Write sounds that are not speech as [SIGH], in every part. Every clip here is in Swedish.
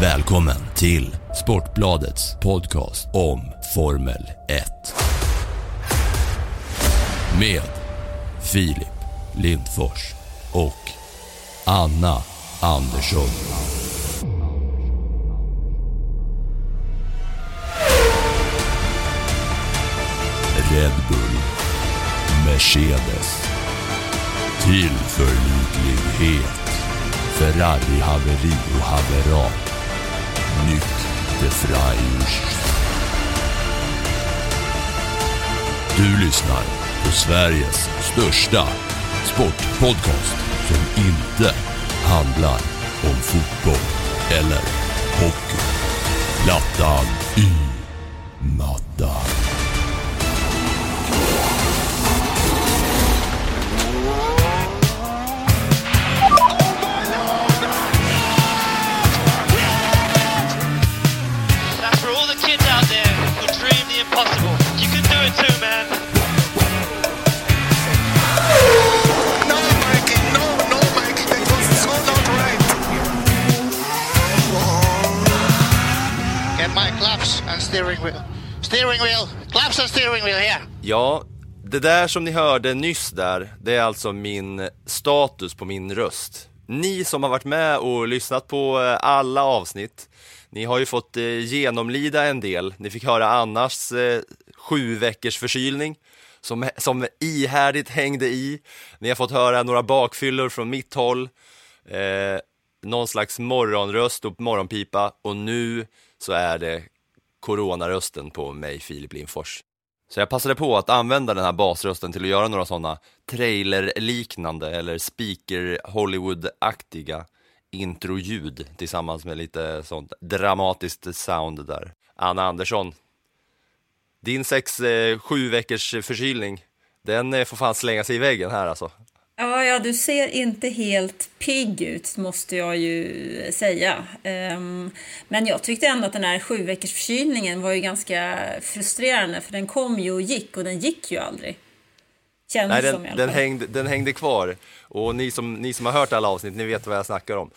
Välkommen till Sportbladets podcast om Formel 1. Med Filip Lindfors och Anna Andersson. Red Bull. Mercedes. Tillförlitlighet. Ferrari-haveri och haverat. Nytt de Du lyssnar på Sveriges största sportpodcast som inte handlar om fotboll eller hockey. Plattan i mattan. Steering wheel. Steering wheel. Claps and steering wheel here. Ja, det där som ni hörde nyss där, det är alltså min status på min röst. Ni som har varit med och lyssnat på eh, alla avsnitt, ni har ju fått eh, genomlida en del. Ni fick höra Annas eh, sju veckors förkylning som, som ihärdigt hängde i. Ni har fått höra några bakfyllor från mitt håll, eh, någon slags morgonröst och morgonpipa och nu så är det coronarösten på mig, Filip Lindfors. Så jag passade på att använda den här basrösten till att göra några sådana trailerliknande eller speaker Hollywood-aktiga introljud tillsammans med lite sånt dramatiskt sound där. Anna Andersson, din sex, eh, sju veckors förkylning, den eh, får fan slänga sig i väggen här alltså. Ja, ja, du ser inte helt pigg ut måste jag ju säga. Ehm, men jag tyckte ändå att den här sju veckors förkylningen var ju ganska frustrerande för den kom ju och gick och den gick ju aldrig. Känns Nej, som den, alla den, hängde, den hängde kvar och ni som, ni som har hört alla avsnitt, ni vet vad jag snackar om.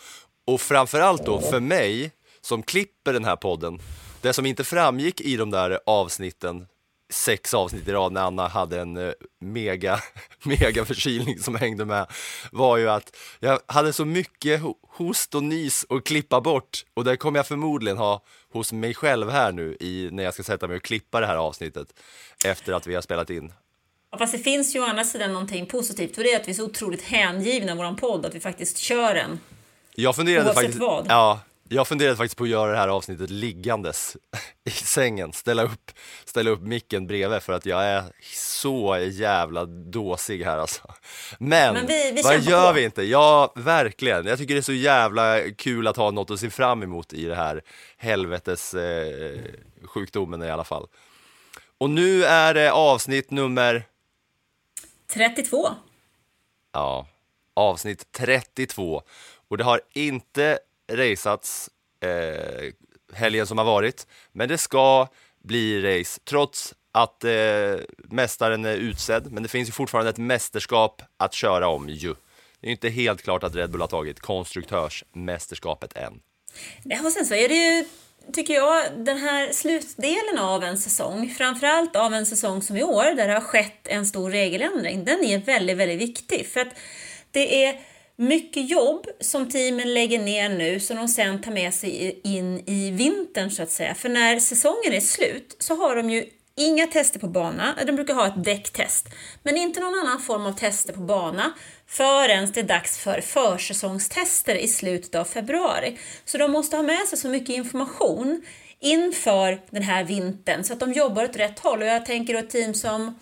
Och framförallt då för mig som klipper den här podden, det som inte framgick i de där avsnitten, sex avsnitt i rad när Anna hade en eh, mega, [LAUGHS] mega förkylning som hängde med, var ju att jag hade så mycket ho- host och nys att klippa bort och det kommer jag förmodligen ha hos mig själv här nu i, när jag ska sätta mig och klippa det här avsnittet efter att vi har spelat in. Ja, Fast det finns ju å andra sidan någonting positivt och det är att vi är så otroligt hängivna vår podd att vi faktiskt kör den. Jag funderade Oavsett faktiskt, vad. Ja, jag funderade faktiskt på att göra det här avsnittet liggandes [LAUGHS] i sängen, ställa upp, ställa upp micken bredvid för att jag är så jävla dåsig här alltså. Men, Men vi- vi vad gör på. vi inte? Ja, verkligen. Jag tycker det är så jävla kul att ha något att se fram emot i det här helvetes eh, sjukdomen i alla fall. Och nu är det avsnitt nummer 32. Ja, avsnitt 32. Och det har inte raceats eh, helgen som har varit, men det ska bli race trots att eh, mästaren är utsedd. Men det finns ju fortfarande ett mästerskap att köra om ju. Det är ju inte helt klart att Red Bull har tagit konstruktörsmästerskapet än. Ja, och sen så är det ju, tycker jag, den här slutdelen av en säsong, framförallt av en säsong som i år, där det har skett en stor regeländring, den är väldigt, väldigt viktig. För att det är mycket jobb som teamen lägger ner nu som de sen tar med sig in i vintern så att säga. För när säsongen är slut så har de ju inga tester på bana, de brukar ha ett däcktest, men inte någon annan form av tester på bana förrän det är dags för försäsongstester i slutet av februari. Så de måste ha med sig så mycket information inför den här vintern så att de jobbar åt rätt håll. Och jag tänker då ett team som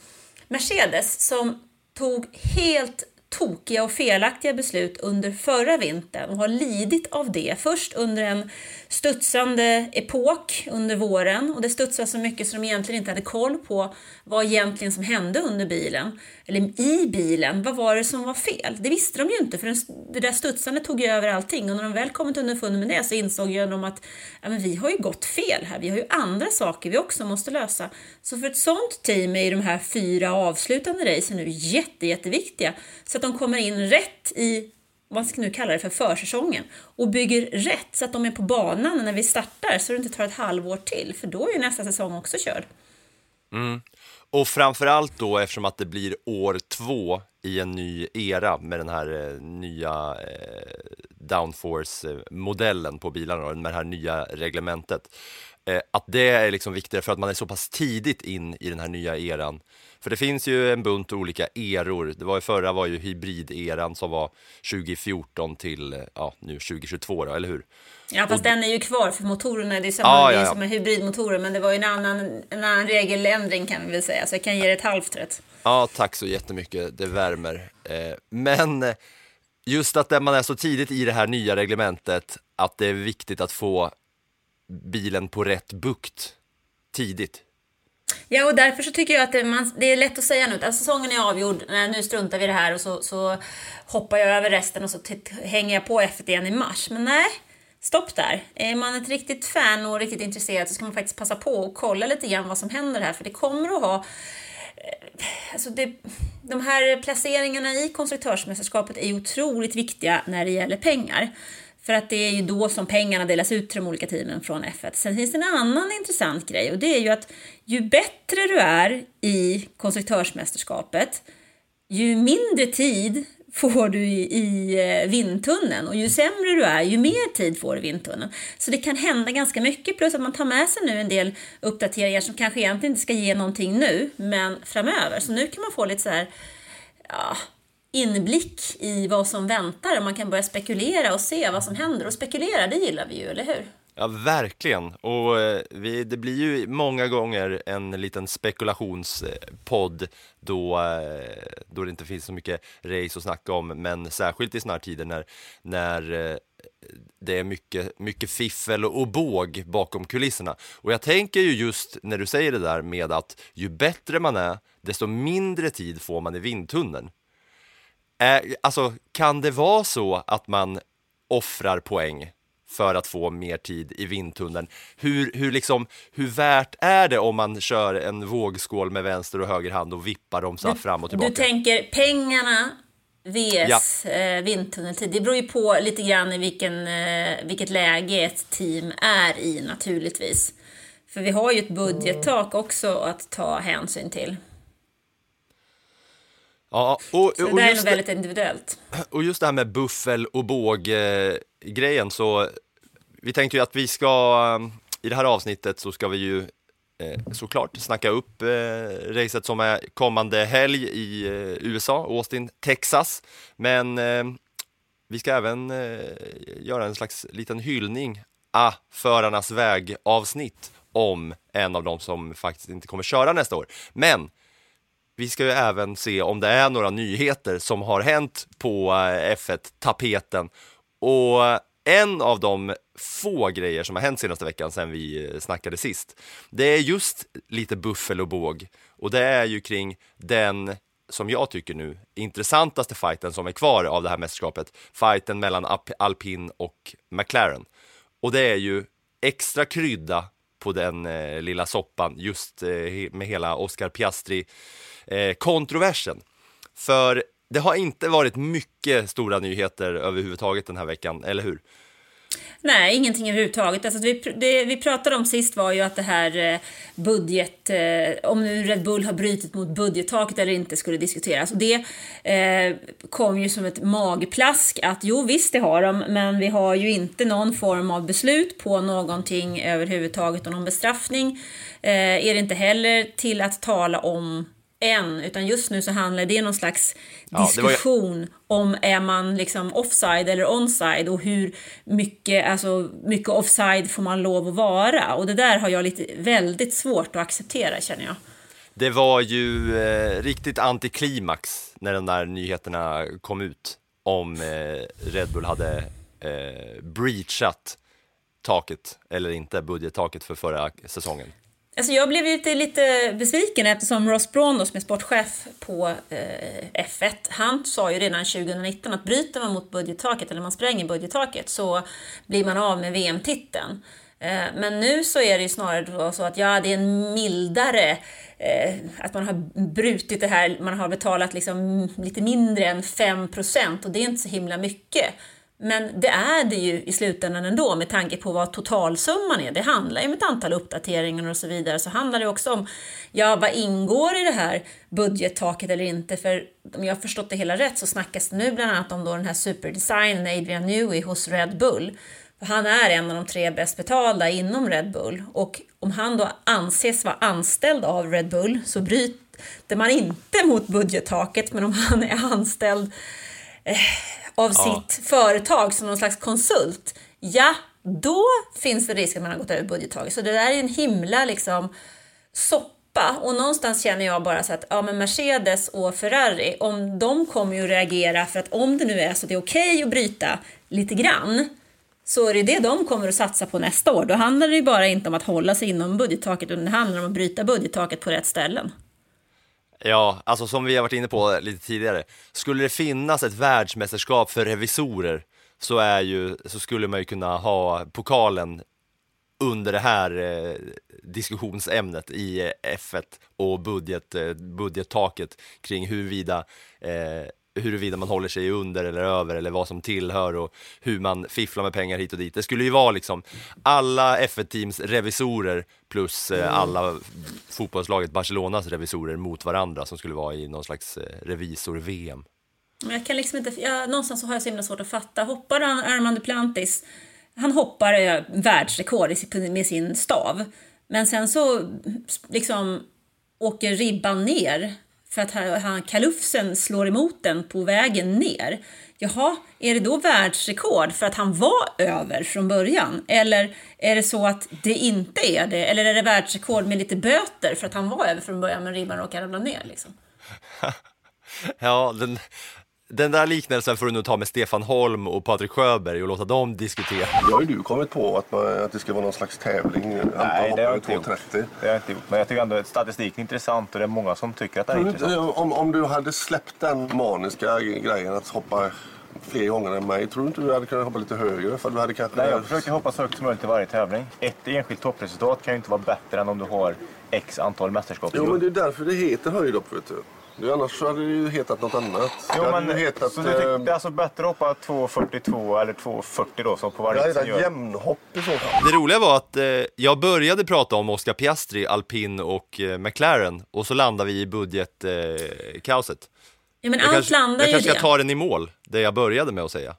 Mercedes som tog helt tokiga och felaktiga beslut under förra vintern och har lidit av det. Först under en studsande epok under våren och det studsade så mycket som de egentligen inte hade koll på vad egentligen som hände under bilen, eller i bilen. Vad var det som var fel? Det visste de ju inte för det där studsandet tog ju över allting och när de väl kommit underfund med det så insåg ju de att ja, men vi har ju gått fel här. Vi har ju andra saker vi också måste lösa. Så för ett sånt team är ju de här fyra avslutande racen nu jätte, jätteviktiga så att de kommer in rätt i vad ska nu kalla det för, försäsongen och bygger rätt så att de är på banan när vi startar så det inte tar ett halvår till, för då är ju nästa säsong också körd. Mm. Och framförallt då eftersom att det blir år två i en ny era med den här eh, nya eh, downforce-modellen på bilarna, och med det här nya reglementet. Eh, att det är liksom viktigare för att man är så pass tidigt in i den här nya eran. För det finns ju en bunt olika eror. Det var ju förra var ju hybrideran som var 2014 till ja, nu 2022 då, eller hur? Ja, fast Och- den är ju kvar för motorerna, det är samma, det ja, ja. som med hybridmotorer, men det var ju en annan, en annan regeländring kan vi väl säga, så jag kan ge det ett halvt rätt. Ja, tack så jättemycket. Det värmer. Eh, men eh, just att man är så tidigt i det här nya reglementet, att det är viktigt att få bilen på rätt bukt tidigt. Ja, och därför så tycker jag att det, man, det är lätt att säga nu att alltså, säsongen är avgjord, nej, nu struntar vi i det här och så, så hoppar jag över resten och så hänger jag på F1 igen i mars. Men nej, stopp där. Är man ett riktigt fan och riktigt intresserad så ska man faktiskt passa på och kolla lite grann vad som händer här, för det kommer att ha eh, Alltså det, de här placeringarna i konstruktörsmästerskapet är ju otroligt viktiga när det gäller pengar. För att det är ju då som pengarna delas ut till de olika teamen från F1. Sen finns det en annan intressant grej och det är ju att ju bättre du är i konstruktörsmästerskapet, ju mindre tid får du i, eh, vindtunneln och ju sämre du är, ju mer tid får du i vindtunneln. Så det kan hända ganska mycket, plus att man tar med sig nu en del uppdateringar som kanske egentligen inte ska ge någonting nu, men framöver. Så nu kan man få lite så här, ja, inblick i vad som väntar och man kan börja spekulera och se vad som händer. Och spekulera, det gillar vi ju, eller hur? Ja, verkligen. Och eh, vi, det blir ju många gånger en liten spekulationspodd då, eh, då det inte finns så mycket race att snacka om, men särskilt i såna här tider när, när eh, det är mycket, mycket fiffel och båg bakom kulisserna. Och jag tänker ju just när du säger det där med att ju bättre man är, desto mindre tid får man i vindtunneln. Eh, alltså, kan det vara så att man offrar poäng för att få mer tid i vindtunneln? Hur, hur, liksom, hur värt är det om man kör en vågskål med vänster och höger hand och vippar dem så här fram och tillbaka? Du tänker pengarna vs eh, vindtunneltid. Det beror ju på lite grann i vilken, eh, vilket läge ett team är i naturligtvis. För vi har ju ett budgettak också att ta hänsyn till. Ja, och, Så det och, där är nog väldigt individuellt. och just det här med buffel och båg eh, grejen så vi tänkte ju att vi ska i det här avsnittet så ska vi ju eh, såklart snacka upp eh, racet som är kommande helg i eh, USA, Austin, Texas. Men eh, vi ska även eh, göra en slags liten hyllning, ah, förarnas väg-avsnitt om en av dem som faktiskt inte kommer köra nästa år. Men vi ska ju även se om det är några nyheter som har hänt på eh, F1-tapeten. Och eh, en av de få grejer som har hänt senaste veckan sedan vi eh, snackade sist, det är just lite buffel och båg. Och det är ju kring den, som jag tycker nu, intressantaste fighten som är kvar av det här mästerskapet. Fighten mellan Alpin och McLaren. Och det är ju extra krydda på den eh, lilla soppan just eh, med hela Oscar Piastri eh, kontroversen. För det har inte varit mycket stora nyheter överhuvudtaget den här veckan, eller hur? Nej, ingenting överhuvudtaget. Alltså, vi, det vi pratade om sist var ju att det här eh, budget, eh, om nu Red Bull har brutit mot budgettaket eller inte skulle diskuteras. Och det eh, kom ju som ett magplask att jo visst det har de, men vi har ju inte någon form av beslut på någonting överhuvudtaget och någon bestraffning eh, är det inte heller till att tala om än, utan just nu så handlar det om någon slags Ja, det var ju- diskussion om är man liksom offside eller onside och hur mycket, alltså, mycket offside får man lov att vara. Och det där har jag lite väldigt svårt att acceptera känner jag. Det var ju eh, riktigt antiklimax när de där nyheterna kom ut om eh, Red Bull hade eh, breachat taket, eller inte, budgettaket för förra säsongen. Alltså jag blev lite, lite besviken eftersom Ross Braun som är sportchef på eh, F1, han sa ju redan 2019 att bryter man mot budgettaket eller man spränger budgettaket så blir man av med VM-titeln. Eh, Men nu så är det ju snarare då så att ja, det är en mildare, eh, att man har brutit det här, man har betalat liksom lite mindre än 5 procent och det är inte så himla mycket. Men det är det ju i slutändan ändå med tanke på vad totalsumman är. Det handlar ju om ett antal uppdateringar och så vidare. Så handlar det också om, ja vad ingår i det här budgettaket eller inte? För om jag har förstått det hela rätt så snackas det nu bland annat om då den här superdesignen Adrian Newey hos Red Bull. För han är en av de tre bäst betalda inom Red Bull och om han då anses vara anställd av Red Bull så bryter man inte mot budgettaket men om han är anställd eh, av Ja. sitt företag som någon slags konsult, ja, då finns det risk att man har gått över budgettaget. Så det där är en himla liksom soppa och någonstans känner jag bara så att ja, men Mercedes och Ferrari, om de kommer ju att reagera för att om det nu är så att det är okej att bryta lite grann så är det det de kommer att satsa på nästa år. Då handlar det ju bara inte om att hålla sig inom budgettaket utan det handlar om att bryta budgettaket på rätt ställen. Ja, alltså som vi har varit inne på lite tidigare, skulle det finnas ett världsmästerskap för revisorer så, är ju, så skulle man ju kunna ha pokalen under det här eh, diskussionsämnet i eh, F1 och budget, eh, budgettaket kring huruvida, eh, huruvida man håller sig under eller över eller vad som tillhör och hur man fifflar med pengar hit och dit. Det skulle ju vara liksom alla F1-teams revisorer plus eh, alla fotbollslaget Barcelonas revisorer mot varandra som skulle vara i någon slags eh, revisor-VM. Men jag kan liksom inte, jag, någonstans så har jag så himla svårt att fatta. Hoppar Armand Duplantis, han hoppar eh, världsrekord med sin stav. Men sen så liksom åker ribban ner för att han, kalufsen slår emot den på vägen ner. Jaha, är det då världsrekord för att han var över från början? Eller är det så att det inte är det? Eller är det världsrekord med lite böter för att han var över från början men ribban råkade ramla ner? Liksom? [LAUGHS] Ja, den, den där liknelsen får du nog ta med Stefan Holm och Patrik Sjöberg och låta dem diskutera. Det har ju du kommit på att, man, att det ska vara någon slags tävling. Nej, det har jag inte gjort. 2.30. Det har jag inte gjort. Men jag tycker ändå att statistiken är intressant och det är många som tycker att det är intressant. om, om du hade släppt den maniska grejen att hoppa fler gånger än mig, tror du inte du hade kunnat hoppa lite högre? För du hade kanske... Nej, jag försöker hoppa så högt som möjligt i varje tävling. Ett enskilt toppresultat kan ju inte vara bättre än om du har x antal mästerskap. Jo, men det är därför det heter höjdhopp, vet du. Det, annars så hade det ju hetat något annat. Jo, men, hetat... så du tycker, eh, det är alltså bättre att hoppa 2.42 eller 2.40 då som på varje hetat gör. jämnhopp i så fall. Det roliga var att eh, jag började prata om Oscar Piastri, Alpin och eh, McLaren och så landade vi i budgetkaoset. Eh, kaoset. Ja, men jag allt kanske, landar jag ju kanske det. ska ta den i mål, det jag började med att säga.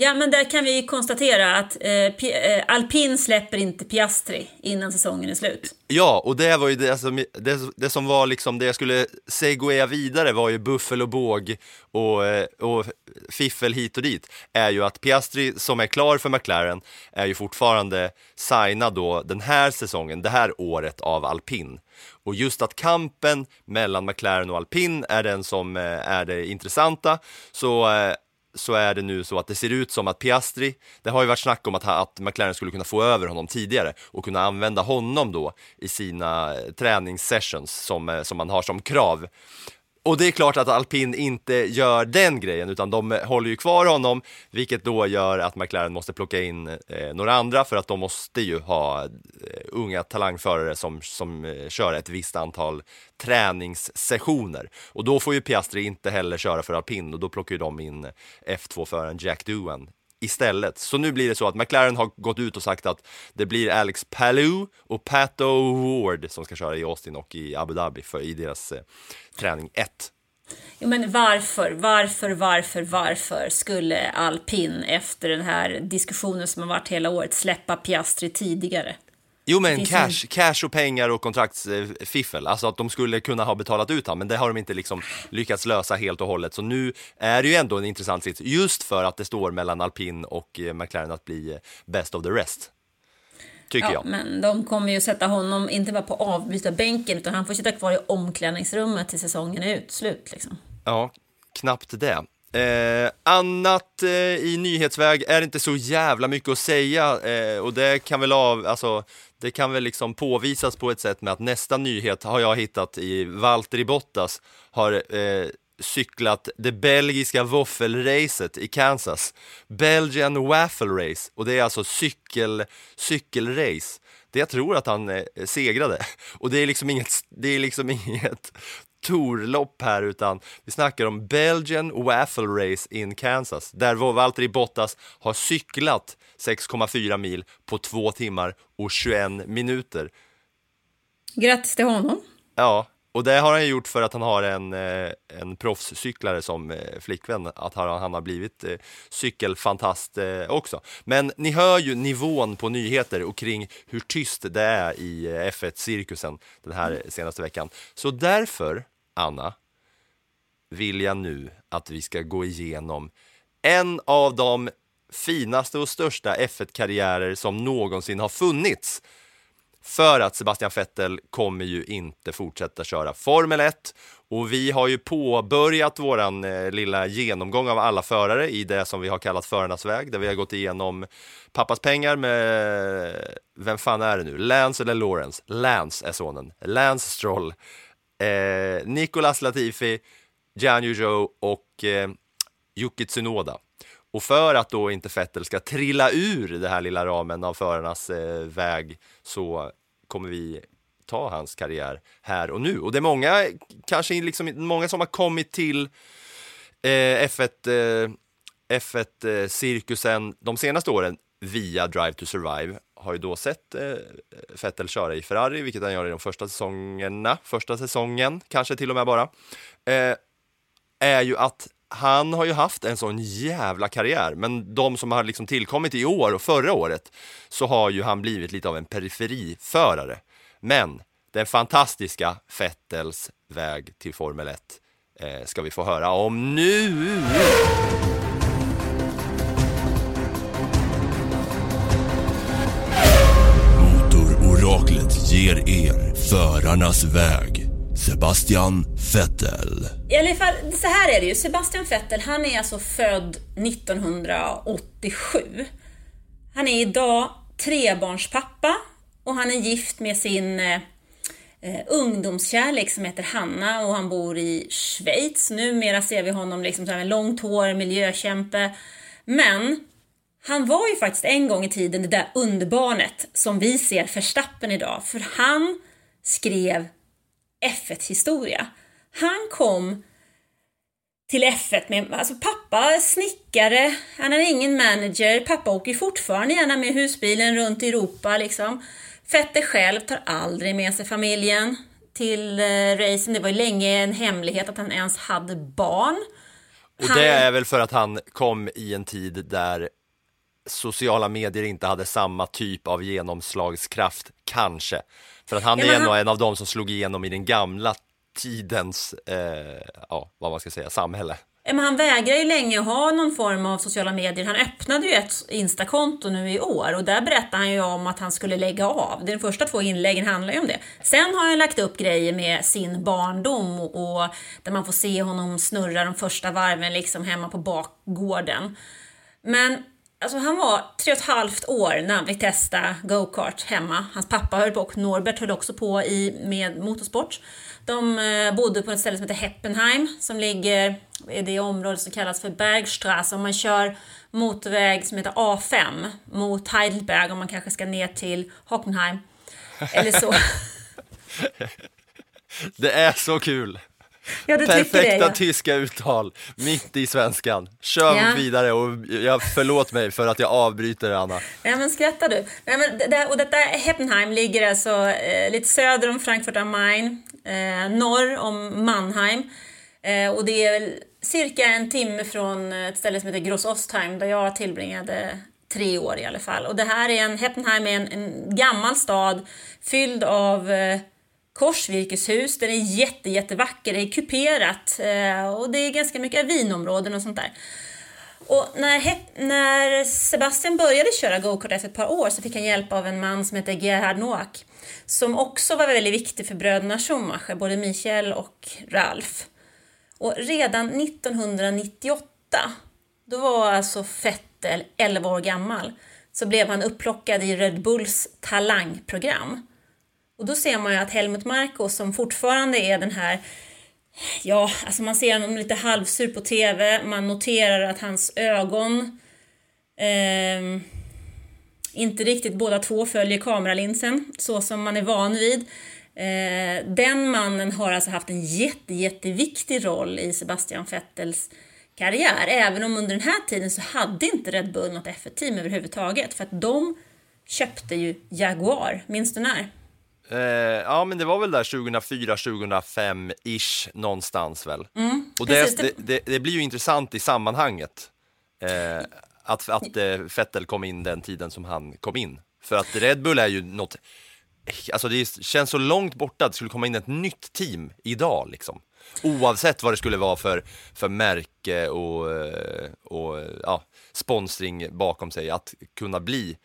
Ja, men där kan vi konstatera att eh, eh, Alpin släpper inte Piastri innan säsongen är slut. Ja, och det var ju det som, det, det som var liksom det jag skulle segwaya vidare var ju buffel och båg och, eh, och fiffel hit och dit. Är ju att Piastri som är klar för McLaren är ju fortfarande signad då den här säsongen, det här året av Alpin. Och just att kampen mellan McLaren och Alpin är den som eh, är det intressanta, så så är det nu så att det ser ut som att Piastri, det har ju varit snack om att, att McLaren skulle kunna få över honom tidigare och kunna använda honom då i sina eh, träningssessions som, eh, som man har som krav. Och det är klart att Alpin inte gör den grejen utan de håller ju kvar honom vilket då gör att McLaren måste plocka in eh, några andra för att de måste ju ha eh, unga talangförare som, som eh, kör ett visst antal träningssessioner. Och då får ju Piastri inte heller köra för Alpin och då plockar ju de in F2-föraren Jack Doohan istället. Så nu blir det så att McLaren har gått ut och sagt att det blir Alex Palou och Pato Ward som ska köra i Austin och i Abu Dhabi för, i deras eh, träning 1. Jo, men varför, varför, varför, varför skulle Alpin efter den här diskussionen som har varit hela året släppa Piastri tidigare? Jo men cash, cash och pengar och kontraktsfiffel, alltså att de skulle kunna ha betalat ut honom, men det har de inte liksom lyckats lösa helt och hållet. Så nu är det ju ändå en intressant sits, just för att det står mellan Alpin och eh, McLaren att bli eh, best of the rest. Tycker Ja, jag. men de kommer ju sätta honom inte bara på avbytarbänken utan han får sitta kvar i omklädningsrummet till säsongen är ut, slut. Liksom. Ja, knappt det. Eh, annat eh, i nyhetsväg är det inte så jävla mycket att säga eh, och det kan väl av, alltså, det kan väl liksom påvisas på ett sätt med att nästa nyhet har jag hittat i Valtteri Bottas har eh, cyklat det belgiska våffelracet i Kansas. Belgian Waffle Race och det är alltså cykel, cykelrace. Det jag tror att han eh, segrade [LAUGHS] och det är liksom inget, det är liksom [LAUGHS] inget torlopp här utan vi snackar om Belgian Waffle Race in Kansas där Valtteri Bottas har cyklat 6,4 mil på 2 timmar och 21 minuter. Grattis till honom. Ja, och det har han gjort för att han har en, eh, en proffscyklare som eh, flickvän, att han, har blivit eh, cykelfantast också. Men ni hör ju nivån på nyheter och kring hur tyst det är i F1-cirkusen den här senaste veckan. Så därför, Anna, vill jag nu att vi ska gå igenom en av de finaste och största F1-karriärer som någonsin har funnits. För att Sebastian Vettel kommer ju inte fortsätta köra Formel 1 och vi har ju påbörjat våran eh, lilla genomgång av alla förare i det som vi har kallat förarnas väg, där vi har gått igenom pappas pengar med, vem fan är det nu, Lance eller Lawrence? Lance är sonen, Lance Stroll, eh, Nicolas Latifi, Jan Zhou och eh, Yuki Tsunoda. Och för att då inte Fettel ska trilla ur den här lilla ramen av förarnas eh, väg så kommer vi ta hans karriär här och nu. Och det är många, kanske liksom, många som har kommit till eh, F1, eh, F1-cirkusen eh, de senaste åren via Drive to Survive. Har ju då sett eh, Vettel köra i Ferrari, vilket han gör i de första säsongerna, första säsongen kanske till och med bara, eh, är ju att han har ju haft en sån jävla karriär, men de som har liksom tillkommit i år och förra året så har ju han blivit lite av en periferiförare. Men den fantastiska Fettels väg till Formel 1 eh, ska vi få höra om nu! Motororaklet ger er förarnas väg. Sebastian Vettel. I alla fall, så här är det ju. Sebastian Vettel, han är alltså född 1987. Han är idag trebarnspappa och han är gift med sin eh, eh, ungdomskärlek som heter Hanna och han bor i Schweiz. Numera ser vi honom liksom så här med långt hår, miljökämpe. Men han var ju faktiskt en gång i tiden det där underbarnet som vi ser Verstappen idag. För han skrev F1-historia. Han kom till F1 med, alltså pappa snickare, han är ingen manager, pappa åker fortfarande gärna med husbilen runt i Europa liksom. Fette själv tar aldrig med sig familjen till eh, racen. Det var ju länge en hemlighet att han ens hade barn. Och det är väl för att han kom i en tid där sociala medier inte hade samma typ av genomslagskraft, kanske. För att han Ja, är ändå han- en av dem som slog igenom i den gamla tidens, eh, ja, vad man ska säga, samhälle. Men han vägrar ju länge ha någon form av sociala medier. Han öppnade ju ett Instakonto nu i år och där berättade han ju om att han skulle lägga av. De första två inläggen handlar ju om det. Sen har han lagt upp grejer med sin barndom och, och där man får se honom snurra de första varven liksom hemma på bakgården. Men alltså, han var tre och ett halvt år när han fick testa go-kart hemma. Hans pappa höll på och Norbert höll också på i, med motorsport. De eh, bodde på ett ställe som heter Heppenheim som ligger i det område som kallas för Bergstrasse. Om man kör motorväg som heter A5 mot Heidelberg om man kanske ska ner till Hockenheim. Eller så. [LAUGHS] Det är så kul! Ja, tycker det. Perfekta Ja. tyska uttal, mitt i svenskan. Kör Ja. vidare och jag, förlåt mig för att jag avbryter Anna. Ja, men skrattar du? Nej, men det, och detta Heppenheim ligger alltså eh, lite söder om Frankfurt am Main, eh, norr om Mannheim. Eh, och det är väl cirka en timme från ett ställe som heter Gross Ostheim där jag tillbringade tre år i alla fall. Och det här är en, Heppenheim är en, en gammal stad fylld av eh, korsvirkeshus. Den är jätte, jättevacker, det är kuperat eh, och det är ganska mycket vinområden och sånt där. Och när, när Sebastian började köra gokart efter ett par år så fick han hjälp av en man som heter Gerhard Noack. Som också var väldigt viktig för bröderna Schumacher, både Michael och Ralf. Och redan 1998, då var alltså Vettel 11 år gammal, så blev han upplockad i Red Bulls talangprogram. Och då ser man ju att Helmut Marko, som fortfarande är den här Ja, alltså man ser honom lite halvsur på TV. Man noterar att hans ögon eh, inte riktigt båda två följer kameralinsen så som man är van vid. Eh, den mannen har alltså haft en jätte, jätteviktig roll i Sebastian Vettels karriär. Även om under den här tiden så hade inte Red Bull något F1-team överhuvudtaget. För att de köpte ju Jaguar, minns du när? Eh, ja, men det var väl där 2004, 2005-ish någonstans väl. Mm, och det, det, det, det blir ju intressant i sammanhanget eh, att, att eh, Vettel kom in den tiden som han kom in. För att Red Bull är ju något, alltså det känns så långt borta att det skulle komma in ett nytt team idag liksom. Oavsett vad det skulle vara för, för märke och, eh, och ja, sponsring bakom sig, att kunna bli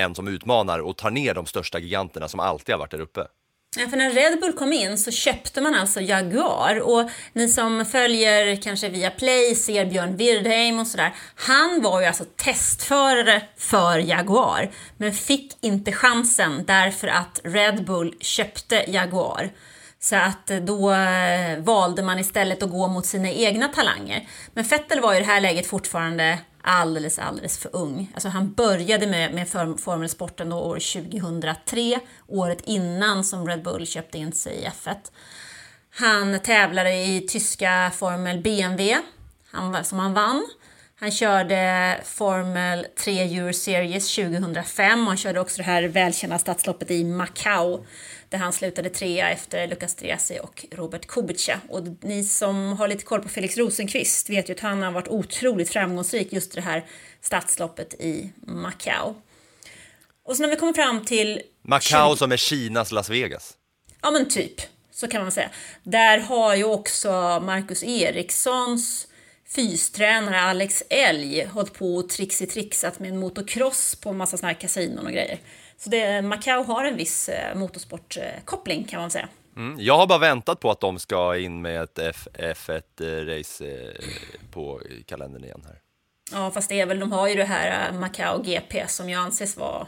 en som utmanar och tar ner de största giganterna som alltid har varit där uppe. Ja, för när Red Bull kom in så köpte man alltså Jaguar och ni som följer kanske via Play ser Björn Wirdheim och sådär. Han var ju alltså testförare för Jaguar men fick inte chansen därför att Red Bull köpte Jaguar. Så att då eh, valde man istället att gå mot sina egna talanger. Men Vettel var i det här läget fortfarande alldeles, alldeles för ung. Alltså han började med, med formelsporten år 2003, året innan som Red Bull köpte in sig i F1. Han tävlade i tyska Formel BMW, han, som han vann. Han körde Formel 3 Euro Series 2005 och han körde också det här välkända stadsloppet i Macau där han slutade trea efter Lucas Triasi och Robert Kubica. Och ni som har lite koll på Felix Rosenqvist vet ju att han har varit otroligt framgångsrik just det här stadsloppet i Macau. Och så när vi kommer fram till... Macau 20... som är Kinas Las Vegas. Ja men typ, så kan man säga. Där har ju också Marcus Erikssons fystränare Alex Elg hållit på och trixi-trixat med en motocross på en massa såna här kasinon och grejer. Så det, Macau har en viss eh, motorsportkoppling kan man säga. Mm, jag har bara väntat på att de ska in med ett F1-race eh, på kalendern igen här. Ja, fast det är väl, de har ju det här eh, Macau GP som ju anses vara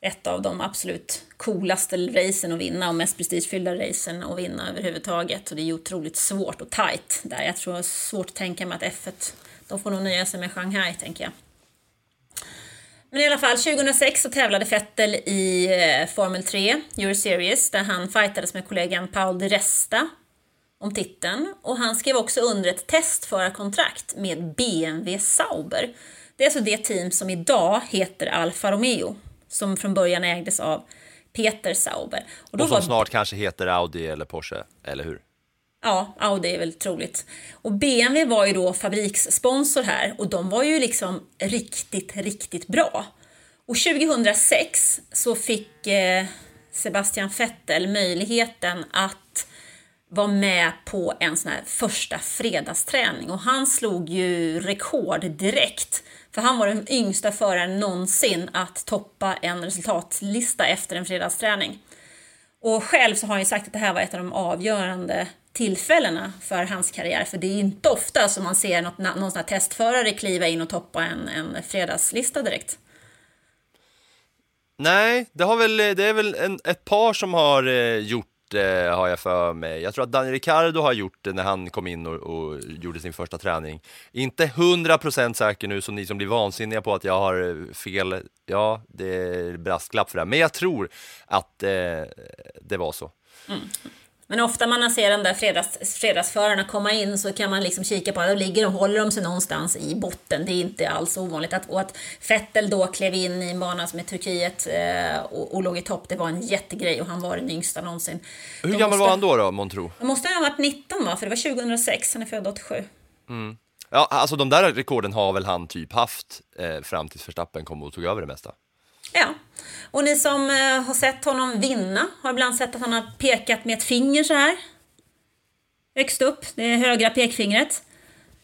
ett av de absolut coolaste racen att vinna och mest prestigefyllda racen att vinna överhuvudtaget. Och det är ju otroligt svårt och tight där. Jag tror det är svårt att tänka mig att F1, de får nog nöja sig med Shanghai, tänker jag. Men i alla fall, 2006 så tävlade Vettel i eh, Formel 3, Euro Series, där han fightades med kollegan Paul Di Resta om titeln. Och han skrev också under ett testförarkontrakt med BMW Sauber. Det är alltså det team som idag heter Alfa Romeo, som från början ägdes av Peter Sauber. Och, och som var... snart kanske heter Audi eller Porsche, eller hur? Ja, Audi är väl troligt. Och BMW var ju då fabrikssponsor här och de var ju liksom riktigt, riktigt bra. Och 2006 så fick eh, Sebastian Vettel möjligheten att vara med på en sån här första fredagsträning och han slog ju rekord direkt. För han var den yngsta föraren någonsin att toppa en resultatlista efter en fredagsträning. Och själv så har han ju sagt att det här var ett av de avgörande tillfällena för hans karriär. För det är inte ofta som man ser något, någon sån här testförare kliva in och toppa en, en fredagslista direkt. Nej, det, har väl, det är väl en, ett par som har eh, gjort det, har jag för mig. Jag tror att Daniel Ricciardo har gjort det när han kom in och, och gjorde sin första träning. Inte hundra procent säker nu, som ni som blir vansinniga på att jag har eh, fel. Ja, det är brasklapp för det, men jag tror att eh, det var så. Mm. Men ofta man ser de där fredags, fredagsförarna komma in så kan man liksom kika på att de ligger och håller de sig någonstans i botten. Det är inte alls ovanligt. Att, och att Fettel då klev in i en bana som är Turkiet eh, och, och låg i topp, det var en jättegrej och han var den yngsta någonsin. Hur gammal måste, var han då, då Montro? Han måste ha varit 19 va? För det var 2006, han är född 87. Mm. Ja, alltså de där rekorden har väl han typ haft eh, fram tills Verstappen kom och tog över det mesta. Ja, och ni som eh, har sett honom vinna har ibland sett att han har pekat med ett finger så här. Högst upp, det är högra pekfingret.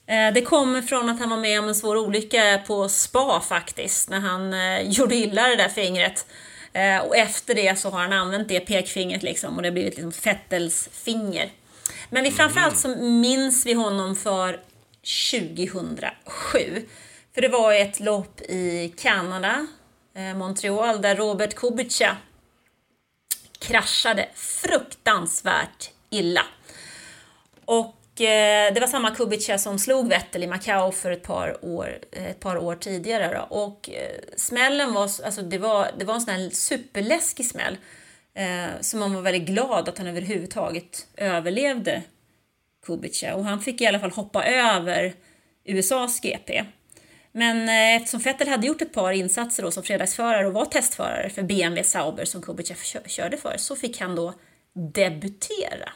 Eh, det kommer från att han var med om en svår olycka på spa faktiskt, när han eh, gjorde illa det där fingret. Och efter det så har han använt det pekfingret liksom och det har blivit liksom Fettels finger. Men vi, framförallt så minns vi honom för 2007. För det var ett lopp i Kanada Eh, Montreal där Robert Kubica kraschade fruktansvärt illa. Och eh, det var samma Kubica som slog Vettel i Macau för ett par år, eh, ett par år tidigare. Då. Och eh, smällen var, alltså det var, det var en sån här superläskig smäll. Eh, så man var väldigt glad att han överhuvudtaget överlevde Kubica. Och han fick i alla fall hoppa över USAs GP. Men eh, eftersom Vettel hade gjort ett par insatser då som fredagsförare och var testförare för BMW Sauber som Kubica körde för så fick han då debutera.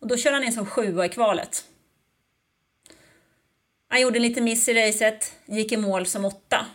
Och då körde han in som sjua i kvalet. Han gjorde en liten miss i racet, gick i mål som åtta.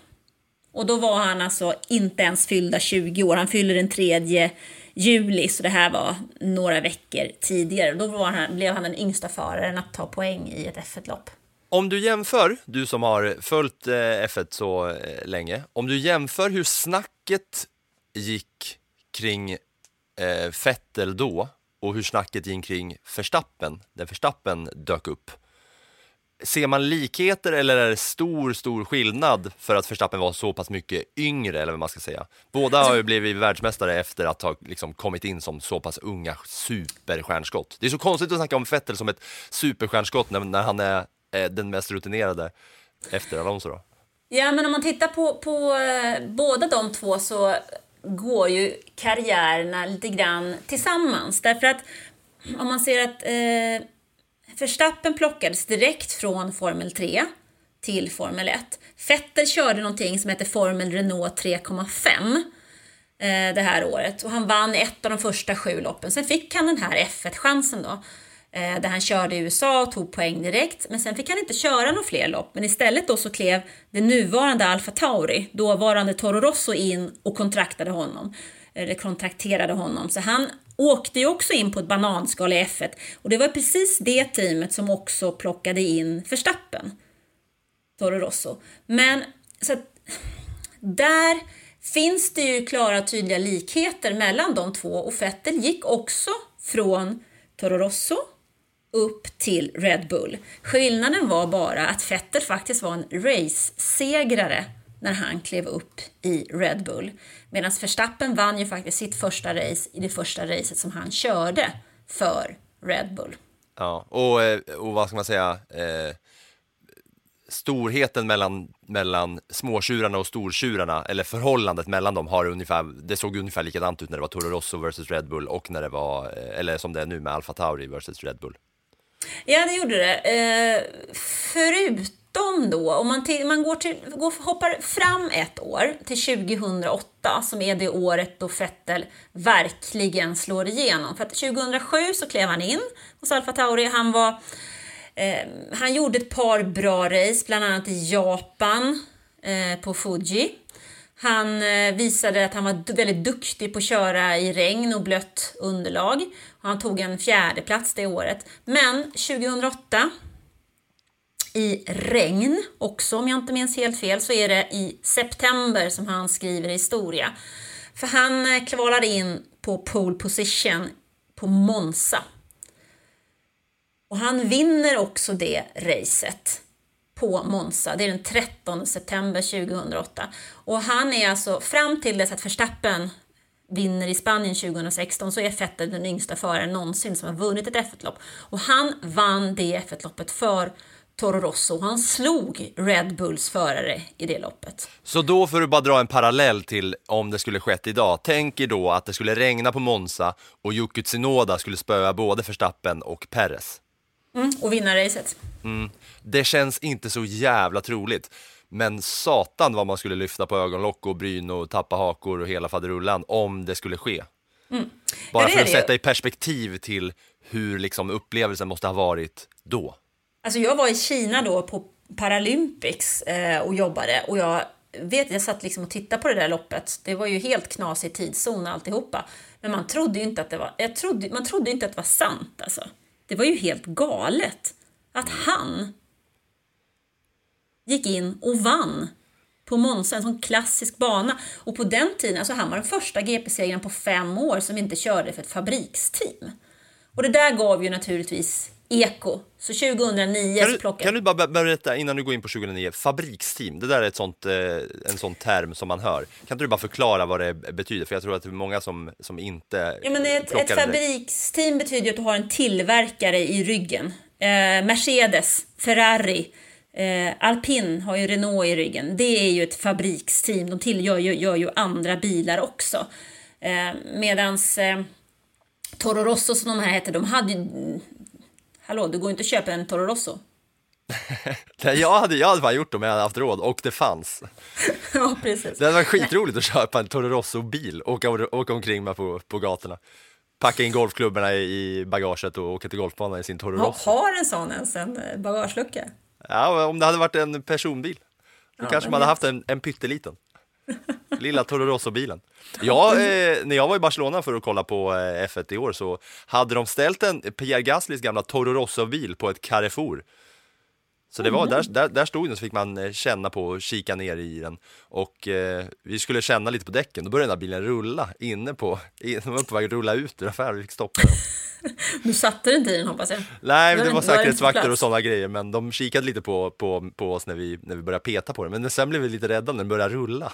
Och då var han alltså inte ens fyllda 20 år. Han fyller den 3 juli, så det här var några veckor tidigare. Då var han, blev han den yngsta föraren att ta poäng i ett F1-lopp. Om du jämför, du som har följt eh, F1 så eh, länge, om du jämför hur snacket gick kring eh, Vettel då och hur snacket gick kring Verstappen, när Verstappen dök upp. Ser man likheter eller är det stor, stor skillnad för att Verstappen var så pass mycket yngre, eller vad man ska säga? Båda har ju blivit världsmästare efter att ha liksom kommit in som så pass unga superstjärnskott. Det är så konstigt att snacka om Vettel som ett superstjärnskott när, när han är Eh, den mest rutinerade efter Alonso då. Ja, men om man tittar på, på eh, båda de två så går ju karriärerna lite grann tillsammans. Därför att om man ser att eh, Verstappen plockades direkt från Formel 3 till Formel 1. Fetter körde någonting som heter Formel Renault 3,5 eh, det här året och han vann ett av de första sju loppen. Sen fick han den här F1-chansen då eh, Eh, där han körde i USA och tog poäng direkt. Men sen fick han inte köra några fler lopp. Men istället då så klev det nuvarande Alfa Tauri, dåvarande Toro Rosso, in och kontraktade honom. Eller kontrakterade honom. Så han åkte ju också in på ett bananskal i F1. Och det var precis det teamet som också plockade in Verstappen. Toro Rosso. Men så att, där finns det ju klara tydliga likheter mellan de två och Vettel gick också från Toro Rosso upp till Red Bull. Skillnaden var bara att Vettel faktiskt var en race-segrare när han klev upp i Red Bull. Medan Verstappen vann ju faktiskt sitt första race i det första racet som han körde för Red Bull. Ja, och, eh, och vad ska man säga, eh, storheten mellan, mellan småtjurarna och stortjurarna, eller förhållandet mellan dem, har ungefär, det såg ungefär likadant ut när det var Toro Rosso versus Red Bull och när det var, eh, eller som det är nu med Alfa Tauri versus Red Bull. Ja, det gjorde det. Eh, förutom då, om man, till, man går till, går, hoppar fram ett år till 2008 som är det året då Vettel verkligen slår igenom. För att 2007 så klev han in hos Alfa Tauri. Han, var, eh, han gjorde ett par bra race, bland annat i Japan eh, på Fuji. Han eh, visade att han var väldigt duktig på att köra i regn och blött underlag. Han tog en fjärde plats det året. Men 2008 i regn också, om jag inte minns helt fel, så är det i september som han skriver historia. För han eh, kvalar kvalade in på pole position på Monza. Och han vinner också det racet på Monza. Det är den 13 september 2008. Och han är alltså, fram till dess att Verstappen vinner i Spanien 2016 så är Vettel den yngsta föraren någonsin som har vunnit ett F1-lopp. Och han vann det F1-loppet för Toro Rosso han slog Red Bulls förare i det loppet. Så då får du bara dra en parallell till om det skulle skett idag. Tänk er då att det skulle regna på Monza och Yuki Tsunoda skulle spöa både Verstappen och Perez. Mm, och vinna racet. Mm. Det känns inte så jävla troligt. Men satan vad man skulle lyfta på ögonlock och bryn och tappa hakor och hela faderullan om det skulle ske. Mm. Bara för att det sätta i perspektiv till hur liksom upplevelsen måste ha varit då. Alltså jag var i Kina då på Paralympics eh, och jobbade och jag vet, jag satt liksom och tittade på det där loppet. Det var ju helt knasig tidszon alltihopa. Men man trodde ju inte att det var, jag trodde, man trodde inte att det var sant alltså. Det var ju helt galet att han gick in och vann på Monza, en sån klassisk bana. Och på den tiden, alltså han var den första GP-segraren på fem år som inte körde för ett fabriksteam. Och det där gav ju naturligtvis eko. Så 2009 Kan du, plockade kan du bara ber- berätta innan du går in på 2009, fabriksteam, det där är ett sånt, eh, en sån term som man hör. Kan inte du bara förklara vad det betyder? För jag tror att det är många som, som inte Ja, men ett, ett fabriksteam betyder att du har en tillverkare i ryggen. Eh, Mercedes, Ferrari, eh, Alpin har ju Renault i ryggen. Det är ju ett fabriksteam. De tillgör ju, gör ju andra bilar också. Eh, medans eh, Toro Rosso som de här hette, de hade ju... Hallå, du går inte att köpa en Toro Rosso. [LAUGHS] Nej, Jag hade, jag hade bara gjort det om jag hade haft råd och det fanns. [LAUGHS] ja, precis. Det hade varit skitroligt att köpa en Toro Rosso-bil och åka, åka omkring med på, på gatorna. Packa in golfklubborna i bagaget och åka till golfbanan i sin Toro Rosso. har en sån ens en eh, bagagelucka? Ja, om det hade varit en personbil. Då kanske man hade haft en, en pytteliten. Lilla Toro Rosso-bilen. Ja, eh, när jag var i Barcelona för att kolla på eh, F1 i år så hade de ställt en Pierre Gaslis gamla Toro Rosso-bil på ett Carrefour. Så det var, där, där, där stod den så fick man eh, känna på och kika ner i den. Och eh, vi skulle känna lite på däcken, då började den här bilen rulla inne på, in, den var på väg att rulla ut ur affären, vi fick stoppa den. [LAUGHS] Du satte inte i den hoppas jag. Nej, det var var säkerhetsvakter och sådana grejer, men de kikade lite på, på, på oss när vi, när vi började peta på den. Men sen blev vi lite rädda när den började rulla.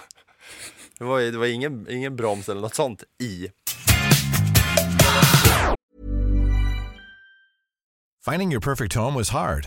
Det var, det var ingen, ingen broms eller något sånt i. Finding your perfect home was hard,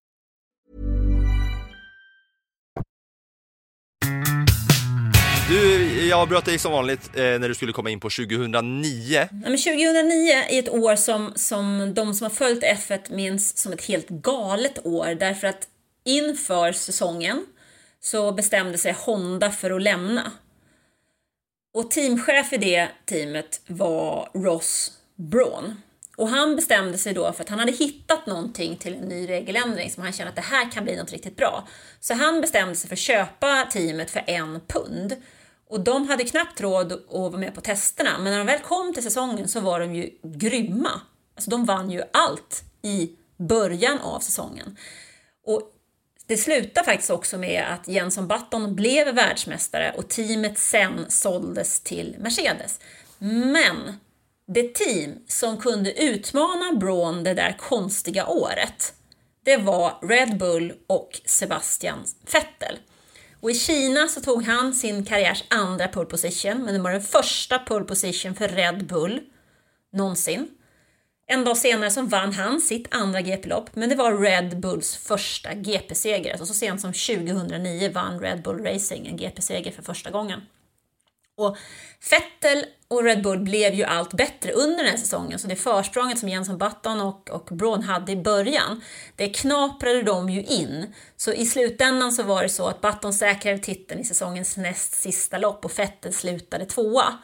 Du, jag avbröt dig som vanligt eh, när du skulle komma in på 2009. Ja, men 2009 är ett år som, som de som har följt F1 minns som ett helt galet år därför att inför säsongen så bestämde sig Honda för att lämna. Och teamchef i det teamet var Ross Braun. Och han bestämde sig då för att han hade hittat någonting till en ny regeländring som han kände att det här kan bli något riktigt bra. Så han bestämde sig för att köpa teamet för en pund. Och de hade knappt råd att vara med på testerna, men när de väl kom till säsongen så var de ju grymma. Alltså de vann ju allt i början av säsongen. Och det slutade faktiskt också med att Jenson Button blev världsmästare och teamet sen såldes till Mercedes. Men det team som kunde utmana Braun det där konstiga året, det var Red Bull och Sebastian Vettel. Och i Kina så tog han sin karriärs andra pole position, men det var den första pole position för Red Bull någonsin. En dag senare så vann han sitt andra GP-lopp, men det var Red Bulls första GP-seger. Alltså så sent som 2009 vann Red Bull Racing en GP-seger för första gången. Och Vettel och Red Bull blev ju allt bättre under den här säsongen, så det försprånget som Jenson Button och, och Braun hade i början, det knaprade de ju in. Så i slutändan så var det så att Button säkrade titeln i säsongens näst sista lopp och Vettel slutade tvåa.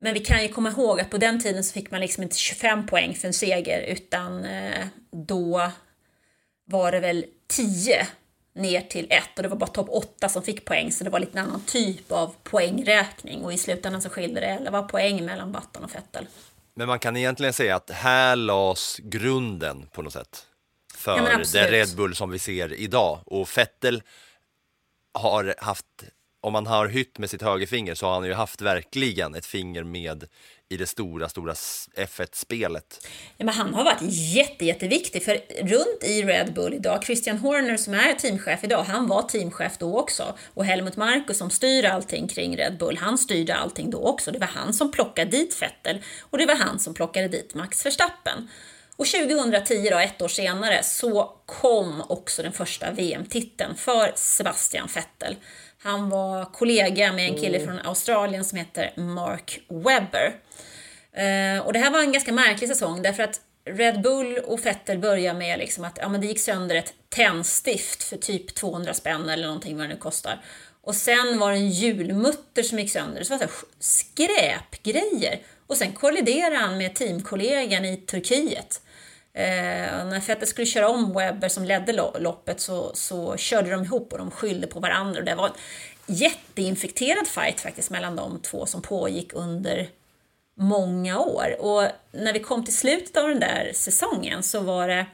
Men vi kan ju komma ihåg att på den tiden så fick man liksom inte 25 poäng för en seger utan eh, då var det väl 10 ner till 1 och det var bara topp 8 som fick poäng så det var lite en annan typ av poängräkning och i slutändan så skilde det 11 poäng mellan Button och Vettel. Men man kan egentligen säga att här lades grunden på något sätt. För Ja, absolut. Red Bull som vi ser idag. Och Vettel har haft, om man har hytt med sitt högerfinger så har han ju haft verkligen ett finger med i det stora, stora F1-spelet. Ja, men han har varit jätte, jätteviktig för runt i Red Bull idag, Christian Horner som är teamchef idag, han var teamchef då också. Och Helmut Marko som styr allting kring Red Bull, han styrde allting då också. Det var han som plockade dit Vettel och det var han som plockade dit Max Verstappen. Och 2010, då, ett år senare, så kom också den första VM-titeln för Sebastian Vettel. Han var kollega med en kille från Australien som heter Mark Webber. Eh, och det här var en ganska märklig säsong därför att Red Bull och Vettel började med liksom att ja, men det gick sönder ett tändstift för typ 200 spänn eller någonting vad det nu kostar. Och sen var det en julmutter som gick sönder. Det var så skräpgrejer. Och sen kolliderade han med teamkollegan i Turkiet. Eh, när Vettel skulle köra om Webber som ledde loppet så, så körde de ihop och de skyllde på varandra. Och det var en jätteinfekterad fight faktiskt mellan de två som pågick under många år. Och när vi kom till slutet av den där säsongen så var det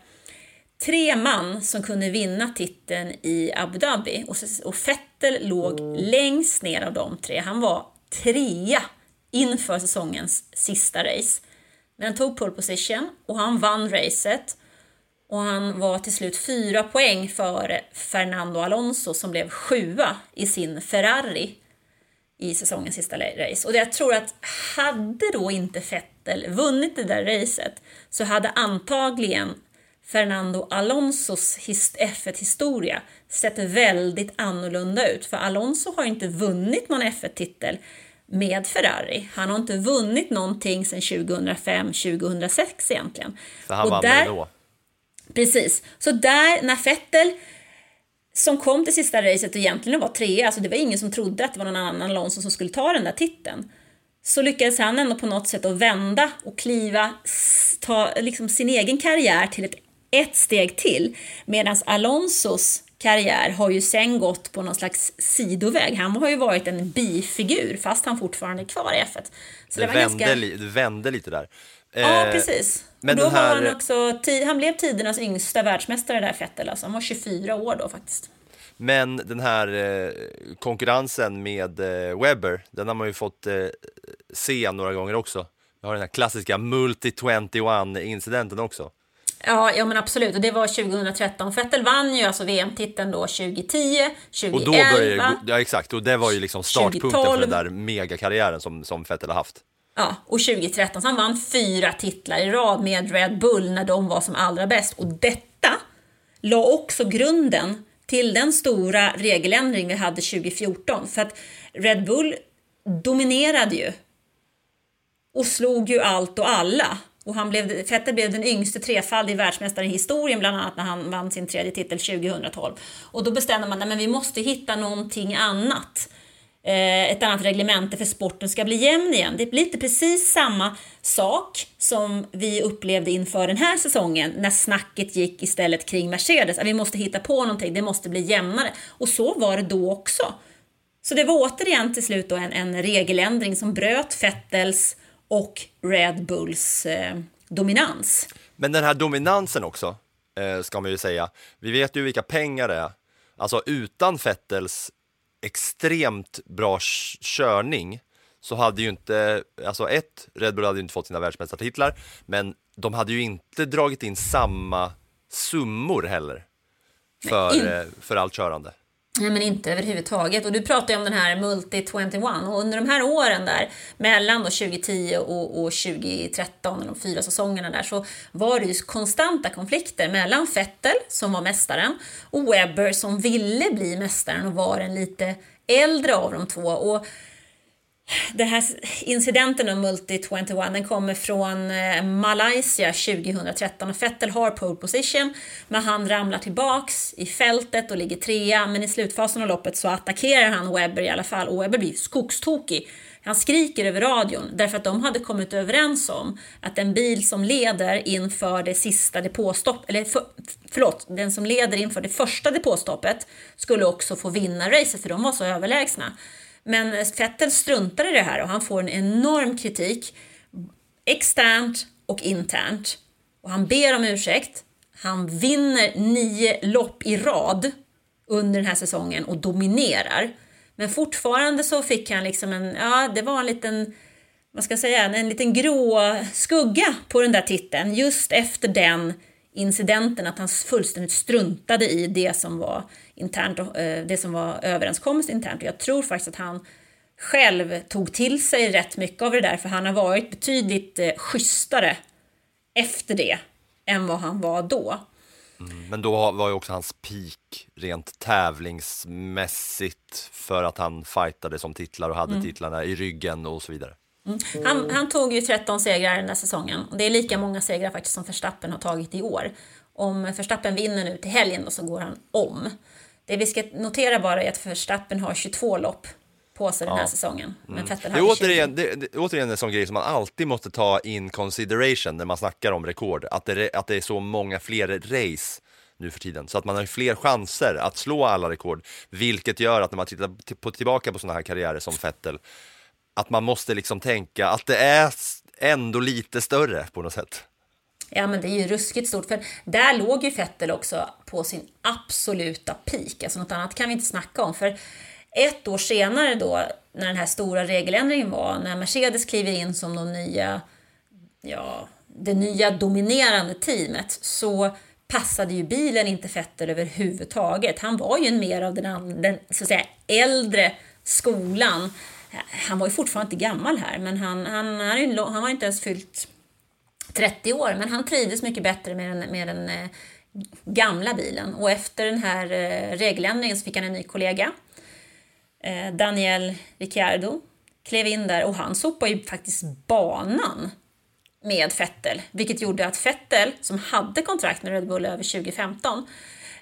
tre man som kunde vinna titeln i Abu Dhabi och, Vettel låg längst ner av de tre. Han var trea inför säsongens sista race. Men han tog pole position och han vann racet. Och han var till slut fyra poäng före Fernando Alonso som blev sjua i sin Ferrari i säsongens sista race. Och jag tror att hade då inte Vettel vunnit det där racet så hade antagligen Fernando Alonsos F1-historia sett väldigt annorlunda ut. För Alonso har inte vunnit någon F1-titel med Ferrari. Han har inte vunnit någonting sedan 2005-2006 egentligen. Så han Och vann där- då. Precis. Så där, när Vettel som kom till sista racet och egentligen var trea, alltså det var ingen som trodde att det var någon annan Alonso som skulle ta den där titeln. Så lyckades han ändå på något sätt att vända och kliva, ta liksom sin egen karriär till ett, ett steg till. Medan Alonsos karriär har ju sen gått på någon slags sidoväg. Han har ju varit en bifigur fast han fortfarande är kvar i F1. Så Det, var vände, ganska- li- det vände lite där. Ja, Eh, precis. Men och då här- var han också, han blev tidernas yngsta världsmästare där Vettel, alltså. Han var 24 år då faktiskt. Men den här eh, konkurrensen med eh, Webber, den har man ju fått eh, se några gånger också. Vi har den här klassiska Multi-21-incidenten också. Ja, ja men absolut. Och det var 2013. Vettel vann ju alltså VM-titeln då 2010, 2011. Och då började ja exakt, och det var ju liksom startpunkten för 2012. den där megakarriären som, som Vettel har haft. Ja, och 2013. Så han vann fyra titlar i rad med Red Bull när de var som allra bäst. Och detta la också grunden till den stora regeländring vi hade 2014. För att Red Bull dominerade ju och slog ju allt och alla. Och han blev, Fetter blev den yngste trefaldige världsmästaren i historien, bland annat när han vann sin tredje titel 2012. Och då bestämde man att vi måste hitta någonting annat. Eh, ett annat reglemente för sporten ska bli jämn igen. Det blir lite precis samma sak som vi upplevde inför den här säsongen när snacket gick istället kring Mercedes. Att vi måste hitta på någonting, det måste bli jämnare. Och så var det då också. Så det var återigen till slut då en, en regeländring som bröt Fettels och Red Bulls eh, dominans. Men den här dominansen också, eh, ska man ju säga. Vi vet ju vilka pengar det är. Alltså utan Fettels extremt bra körning så hade ju inte, alltså ett, Red Bull hade ju inte fått sina världsmästartitlar, men de hade ju inte dragit in samma summor heller för, in- eh, för allt körande. Nej, men inte överhuvudtaget. Och du pratar ju om den här Multi-21 och under de här åren där mellan då 2010 och, och 2013, de fyra säsongerna där, så var det ju konstanta konflikter mellan Vettel, som var mästaren, och Webber som ville bli mästaren och var den lite äldre av de två. Och den här incidenten om Multi-21 den kommer från eh, Malaysia 2013 och Vettel har pole position men han ramlar tillbaks i fältet och ligger trea men i slutfasen av loppet så attackerar han Webber i alla fall och Webber blir skogstokig. Han skriker över radion därför att de hade kommit överens om att den bil som leder inför det sista depåstopp, eller för, förlåt, den som leder inför det första depåstoppet skulle också få vinna racet för de var så överlägsna. Men Fettel struntar i det här och han får en enorm kritik externt och internt. Och han ber om ursäkt. Han vinner nio lopp i rad under den här säsongen och dominerar. Men fortfarande så fick han liksom en, ja det var en liten, vad ska jag säga, en liten grå skugga på den där titeln just efter den incidenten att han fullständigt struntade i det som var internt och eh, det som var överenskommet internt. Och jag tror faktiskt att han själv tog till sig rätt mycket av det där för han har varit betydligt eh, schysstare efter det än vad han var då. Men då var ju också hans peak rent tävlingsmässigt för att han fightade som titlar och hade Mm. titlarna i ryggen och så vidare. Han, han tog ju 13 segrar den här säsongen och det är lika många segrar faktiskt som Verstappen har tagit i år. Om Verstappen vinner nu till helgen då så går han om. Det vi ska notera bara är att Verstappen har 22 lopp på sig den här Ja. säsongen. Men Vettel Det är, hade 20. återigen, det, det, återigen en sån grej som man alltid måste ta in consideration när man snackar om rekord. Att det, att det är så många fler race nu för tiden. Så att man har fler chanser att slå alla rekord. Vilket gör att när man tittar på, tillbaka på sådana här karriärer som Vettel, att man måste liksom tänka att det är ändå lite större på något sätt. Ja, men det är ju ruskigt stort. För där låg ju Vettel också på sin absoluta peak. Alltså något annat kan vi inte snacka om. För ett år senare då, när den här stora regeländringen var, när Mercedes kliver in som de nya, ja, det nya dominerande teamet, så passade ju bilen inte Vettel överhuvudtaget. Han var ju mer av den, den så att säga, äldre skolan. Han var ju fortfarande inte gammal här, men han, han, han, ju, han inte ens fyllt 30 år, men han trivdes mycket bättre med den, med den eh, gamla bilen. Och efter den här eh, regeländringen så fick han en ny kollega, eh, Daniel Ricciardo, klev in där och han sopade ju faktiskt banan med Vettel, vilket gjorde att Vettel, som hade kontrakt med Red Bull över 2015,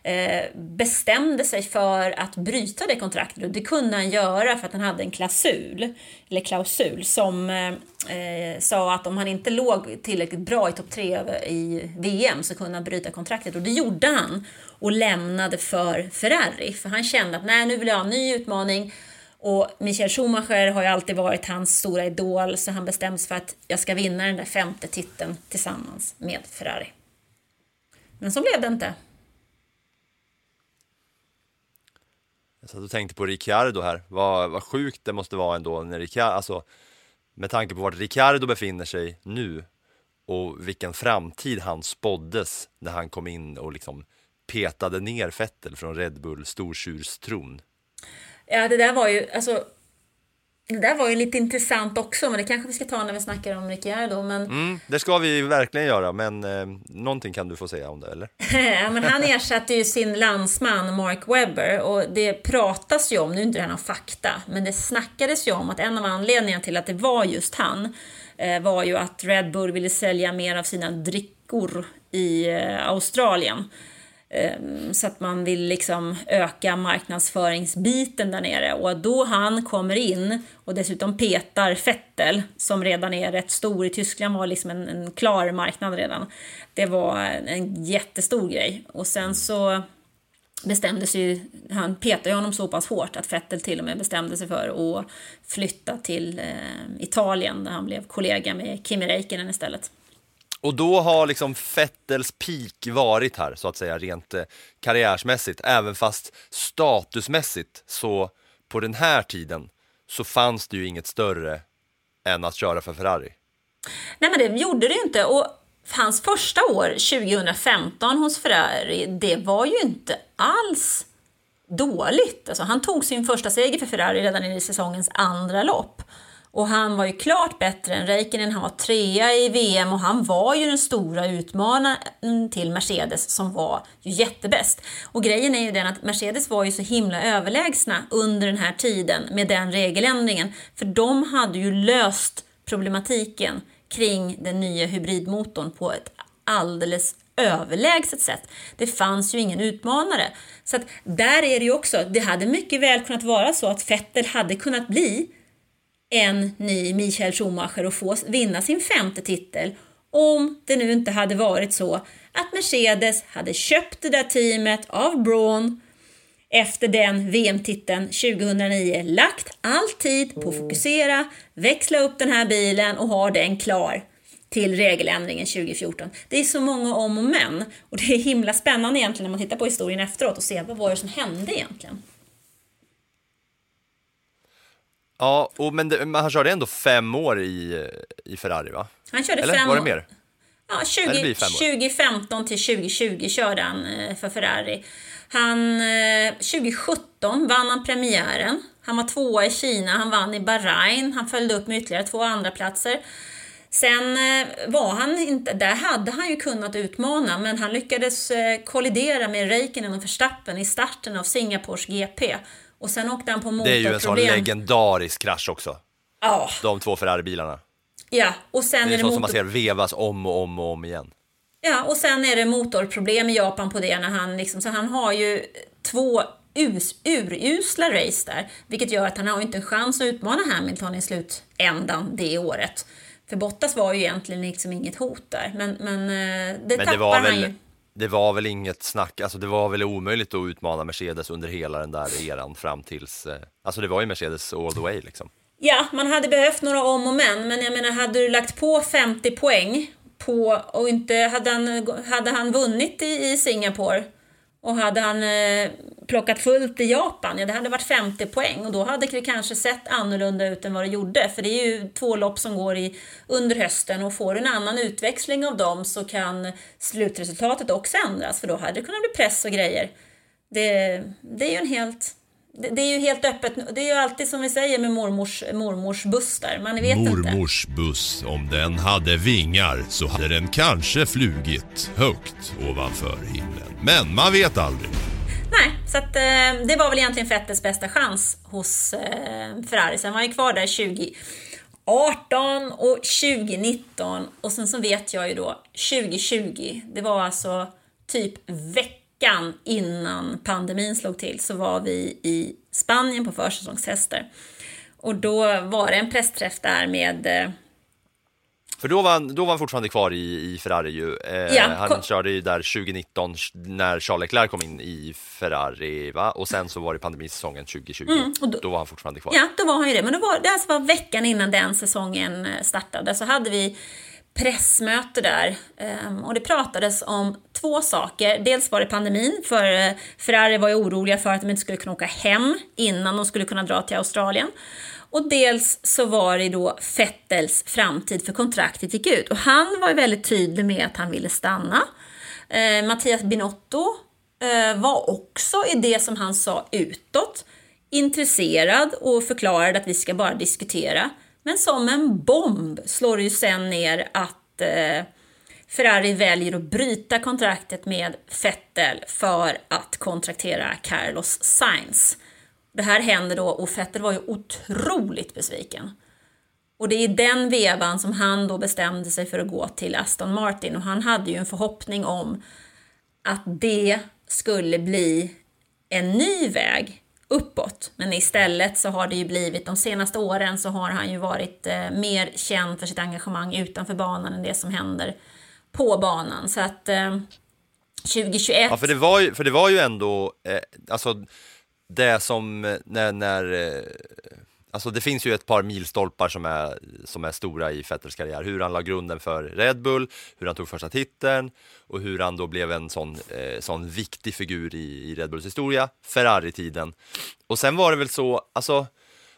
Eh, bestämde sig för att bryta det kontraktet och det kunde han göra för att han hade en klausul, eller klausul som eh, eh sa att om han inte låg tillräckligt bra i topp tre i VM så kunde han bryta kontraktet och det gjorde han och lämnade för Ferrari för han kände att nej nu vill jag ha en ny utmaning och Michael Schumacher har ju alltid varit hans stora idol så han bestämde sig för att jag ska vinna den där femte titeln tillsammans med Ferrari. Men så blev det inte. Jag satt och tänkte på Ricciardo här, vad, vad sjukt det måste vara ändå när Ricciardo, alltså med tanke på vart Ricciardo befinner sig nu och vilken framtid han spåddes när han kom in och liksom petade ner Fettel från Red Bull stortjurstron. Ja, det där var ju, alltså, det där var ju lite intressant också, men det kanske vi ska ta när vi snackar om Ricciardo. Men, Mm, det ska vi verkligen göra, men eh, någonting kan du få säga om det, eller? [LAUGHS] ja, men han ersatte ju sin landsman Mark Webber och det pratas ju om, nu är inte det här någon fakta, men det snackades ju om att en av anledningarna till att det var just han eh, var ju att Red Bull ville sälja mer av sina drickor i eh, Australien. Ehm, så att man vill liksom öka marknadsföringsbiten där nere och då han kommer in och dessutom petar Fettel som redan är rätt stor i Tyskland var liksom en, en klar marknad redan. Det var en jättestor grej och sen så bestämde sig han petade ju honom så pass hårt att Fettel till och med bestämde sig för att flytta till ehm, Italien där han blev kollega med Kimi Räikkönen istället. Och då har liksom Vettels peak varit här, så att säga, rent eh, karriärsmässigt, även fast statusmässigt så på den här tiden så fanns det ju inget större än att köra för Ferrari. Nej men det gjorde det ju inte. Och hans första år, 2015 hos Ferrari, det var ju inte alls dåligt. Alltså, han tog sin första seger för Ferrari redan i säsongens andra lopp. Och han var ju klart bättre än Räikkönen, han var trea i VM och han var ju den stora utmanaren till Mercedes som var ju jättebäst. Och grejen är ju den att Mercedes var ju så himla överlägsna under den här tiden med den regeländringen. För de hade ju löst problematiken kring den nya hybridmotorn på ett alldeles överlägset sätt. Det fanns ju ingen utmanare. Så att där är det ju också, det hade mycket väl kunnat vara så att Vettel hade kunnat bli en ny Michael Schumacher och få vinna sin femte titel om det nu inte hade varit så att Mercedes hade köpt det där teamet av Braun efter den VM-titeln 2009 lagt all tid på att fokusera, växla upp den här bilen och ha den klar till regeländringen 2014. Det är så många om och men och det är himla spännande egentligen när man tittar på historien efteråt och ser vad var det som hände egentligen. Ja, och, men, det, men han körde ändå fem år i, i Ferrari, va? Han körde Eller fem var det mer? Ja, Eller 20, blir fem år. 2015 till 2020 körde han eh, för Ferrari. Han, eh, 2017 vann han premiären. Han var tvåa i Kina, han vann i Bahrain, han följde upp med ytterligare två andra platser. Sen eh, var han inte, där hade han ju kunnat utmana, men han lyckades eh, kollidera med Räikkönen och Verstappen i starten av Singapores GP. Och sen åkte han på Det är ju en sån motorproblem. legendarisk krasch också, Ja, de två Ferrari-bilarna. ja, och sen Det är är det sånt som man ser vevas om och om och om igen. Ja, och sen är det motorproblem i Japan på det när han liksom, så han har ju två us, urusla race där, vilket gör att han har inte en chans att utmana Hamilton i slutändan det året. För Bottas var ju egentligen liksom inget hot där, men, men eh, det Men tappar det var, han väl, ju det var väl inget snack, alltså det var väl omöjligt att utmana Mercedes under hela den där eran fram tills, eh, alltså det var ju Mercedes all the way liksom. Ja, man hade behövt några om och men, men jag menar hade du lagt på 50 poäng på och inte hade han, hade han vunnit i, i Singapore och hade han eh, plockat fullt i Japan, ja det hade varit 50 poäng. Och då hade det kanske sett annorlunda ut än vad det gjorde. För det är ju två lopp som går i, under hösten. Och får du en annan utväxling av dem så kan slutresultatet också ändras. För då hade det kunnat bli press och grejer. Det, det är ju en helt det, det är ju helt öppet. Det är ju alltid som vi säger med mormors, mormors buss där. Man vet inte. Mormors buss, om den hade vingar så hade den kanske flugit högt ovanför himlen. Men man vet aldrig. Nej, så att, eh, det var väl egentligen Vettels bästa chans hos eh, Ferrari. Sen var han ju kvar där 2018 och 2019 och sen så vet jag ju då 2020. Det var alltså typ veckan innan pandemin slog till så var vi i Spanien på försäsongshästar. Och då var det en pressträff där med eh, För då var han, då var han fortfarande kvar i, i Ferrari ju. Eh, Ja, han körde ju där 2019 när Charles Leclerc kom in i Ferrari va? Och sen så var det pandemisäsongen 2020. Mm, och då- då, var han fortfarande kvar. Ja, då var han ju det. Men det var, det alltså var veckan innan den säsongen eh, startade så hade vi pressmöte där ehm, och det pratades om två saker. Dels var det pandemin, för eh, Ferrari var ju oroliga för att de inte skulle kunna åka hem innan de skulle kunna dra till Australien. Och dels så var det då Fettels framtid för kontraktet gick ut och han var ju väldigt tydlig med att han ville stanna. Eh, Mattias Binotto eh, var också i det som han sa utåt intresserad och förklarade att vi ska bara diskutera. Men som en bomb slår det ju sen ner att eh, Ferrari väljer att bryta kontraktet med Vettel för att kontraktera Carlos Sainz. Det här händer då och Vettel var ju otroligt besviken. Och det är i den vevan som han då bestämde sig för att gå till Aston Martin och han hade ju en förhoppning om att det skulle bli en ny väg uppåt. Men istället så har det ju blivit, de senaste åren så har han ju varit eh, mer känd för sitt engagemang utanför banan än det som händer på banan. Så att eh, 2021... Ja, för det var ju, för det var ju ändå, eh, alltså det som eh, när, när eh, Alltså det finns ju ett par milstolpar som är, som är stora i Fetters karriär. Hur han la grunden för Red Bull, hur han tog första titeln och hur han då blev en sån, eh, sån viktig figur i, i Red Bulls historia, Ferrari-tiden. Och sen var det väl så, alltså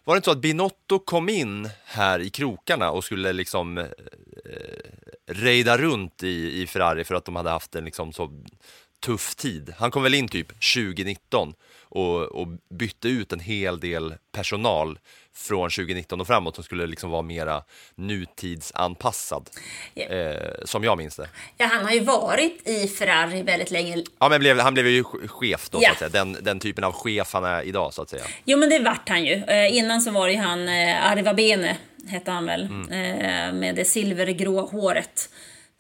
var det inte så att Binotto kom in här i krokarna och skulle liksom eh, eh rejda runt i, i Ferrari för att de hade haft en liksom så tuff tid. Han kom väl in typ 2019 och, och bytte ut en hel del personal från 2019 och framåt som skulle liksom vara mera nutidsanpassad, Ja. eh, som jag minns det. Ja, han har ju varit i Ferrari väldigt länge. Ja, men blev, han blev ju ch- chef då, Ja. så att säga. Den, den typen av chef han är idag, så att säga. Jo, men det vart han ju. Eh, innan så var ju han eh, Arriva Bene, hette han väl, Mm. eh, med det silvergrå håret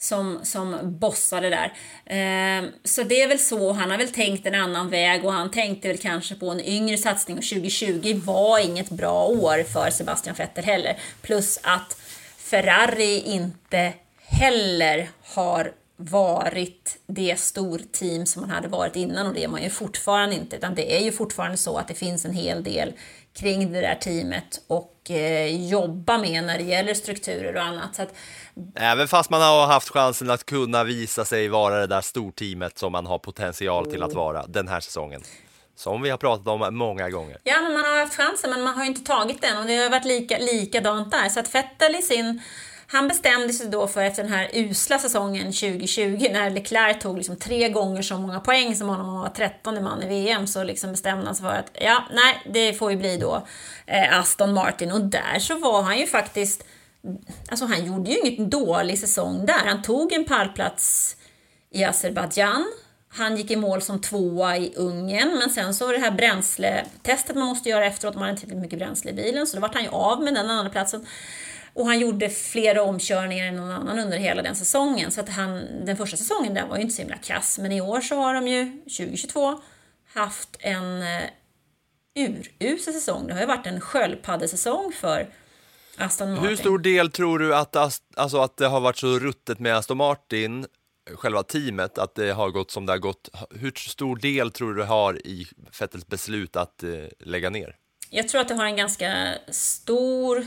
som, som bossade där. Eh, så det är väl så, han har väl tänkt en annan väg och han tänkte väl kanske på en yngre satsning och 2020 var inget bra år för Sebastian Vettel heller. Plus att Ferrari inte heller har varit det storteam som man hade varit innan och det är man ju fortfarande inte utan det är ju fortfarande så att det finns en hel del kring det där teamet och eh, jobba med när det gäller strukturer och annat. Så att, Även fast man har haft chansen att kunna visa sig vara det där storteamet som man har potential till att vara den här säsongen. Som vi har pratat om många gånger. ja, men man har haft chansen men man har ju inte tagit den och det har varit lika, likadant där. Så att Vettel i sin han bestämde sig då för efter den här usla säsongen 2020 när Leclerc tog liksom tre gånger så många poäng som honom och var 13 man i VM så liksom bestämde han sig för att ja, nej, det får ju bli då eh, Aston Martin och där så var han ju faktiskt Alltså han gjorde ju inget dålig säsong där. Han tog en pallplats i Azerbajdzjan. Han gick i mål som tvåa i Ungern, men sen så var det här bränsletestet man måste göra efteråt, man hade inte tillräckligt mycket bränsle i bilen, så då vart han ju av med den andra platsen. Och han gjorde flera omkörningar än någon annan under hela den säsongen, så att han, den första säsongen där var ju inte så himla kass, men i år så har de ju 2022 haft en eh, urusel säsong. Det har ju varit en sköldpaddesäsong för Aston Martin. Hur stor del tror du att, alltså att det har varit så ruttet med Aston Martin, själva teamet, att det har gått som det har gått? Hur stor del tror du har i Vettels beslut att eh, lägga ner? Jag tror att det har en ganska stor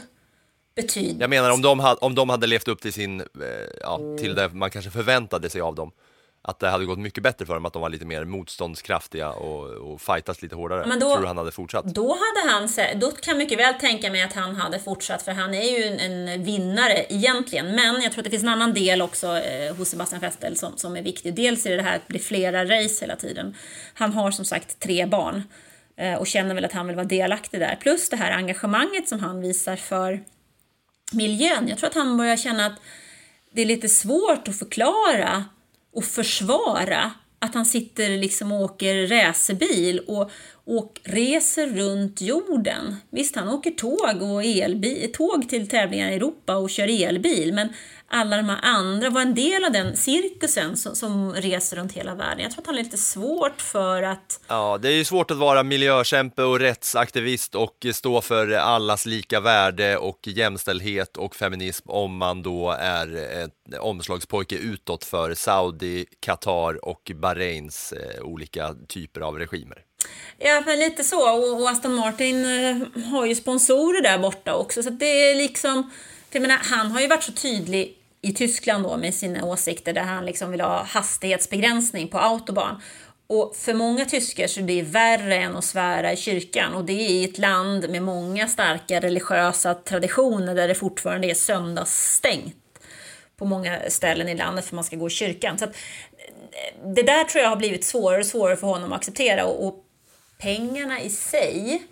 betydelse. Jag menar om de, ha, om de hade levt upp till sin, eh, ja, till det man kanske förväntade sig av dem. Att det hade gått mycket bättre för dem, att de var lite mer motståndskraftiga och, och fightas lite hårdare. Men då- tror du han hade fortsatt? Då hade han, då kan jag mycket väl tänka mig att han hade fortsatt för han är ju en, en vinnare egentligen. Men jag tror att det finns en annan del också eh, hos Sebastian Vettel som, som är viktig. Dels är det det här att det blir flera race hela tiden. Han har som sagt tre barn eh, och känner väl att han vill vara delaktig där. Plus det här engagemanget som han visar för miljön. Jag tror att han börjar känna att det är lite svårt att förklara och försvara att han sitter liksom och åker racerbil och, och reser runt jorden. Visst, han åker tåg och elbil, tåg till tävlingar i Europa och kör elbil, men alla de här andra var en del av den cirkusen som, som reser runt hela världen. Jag tror att han har lite svårt för att Ja, det är ju svårt att vara miljökämpe och rättsaktivist och stå för allas lika värde och jämställdhet och feminism om man då är ett omslagspojke utåt för Saudi, Qatar och Bahrains eh, olika typer av regimer. Ja, men lite så. Och, Aston Martin eh, har ju sponsorer där borta också. Så det är liksom... För jag menar, han har ju varit så tydlig i Tyskland då med sina åsikter där han liksom vill ha hastighetsbegränsning på autobahn. Och för många tyskar så är det värre än att svära i kyrkan. Och det är i ett land med många starka religiösa traditioner där det fortfarande är söndagsstängt på många ställen i landet för man ska gå i kyrkan. Så att, eh, det där tror jag har blivit svårare och svårare för honom att acceptera. Och, och pengarna i sig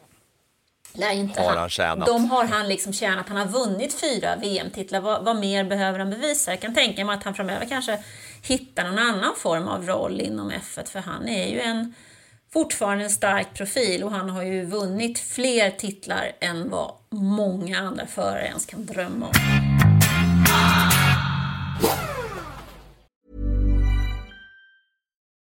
lär inte Har han tjänat. De har han liksom tjänat. Han har vunnit fyra VM-titlar. Vad, vad mer behöver han bevisa? Jag kan tänka mig att han framöver kanske hittar någon annan form av roll inom F1 för han är ju en fortfarande en stark profil och han har ju vunnit fler titlar än vad många andra förare ens kan drömma om.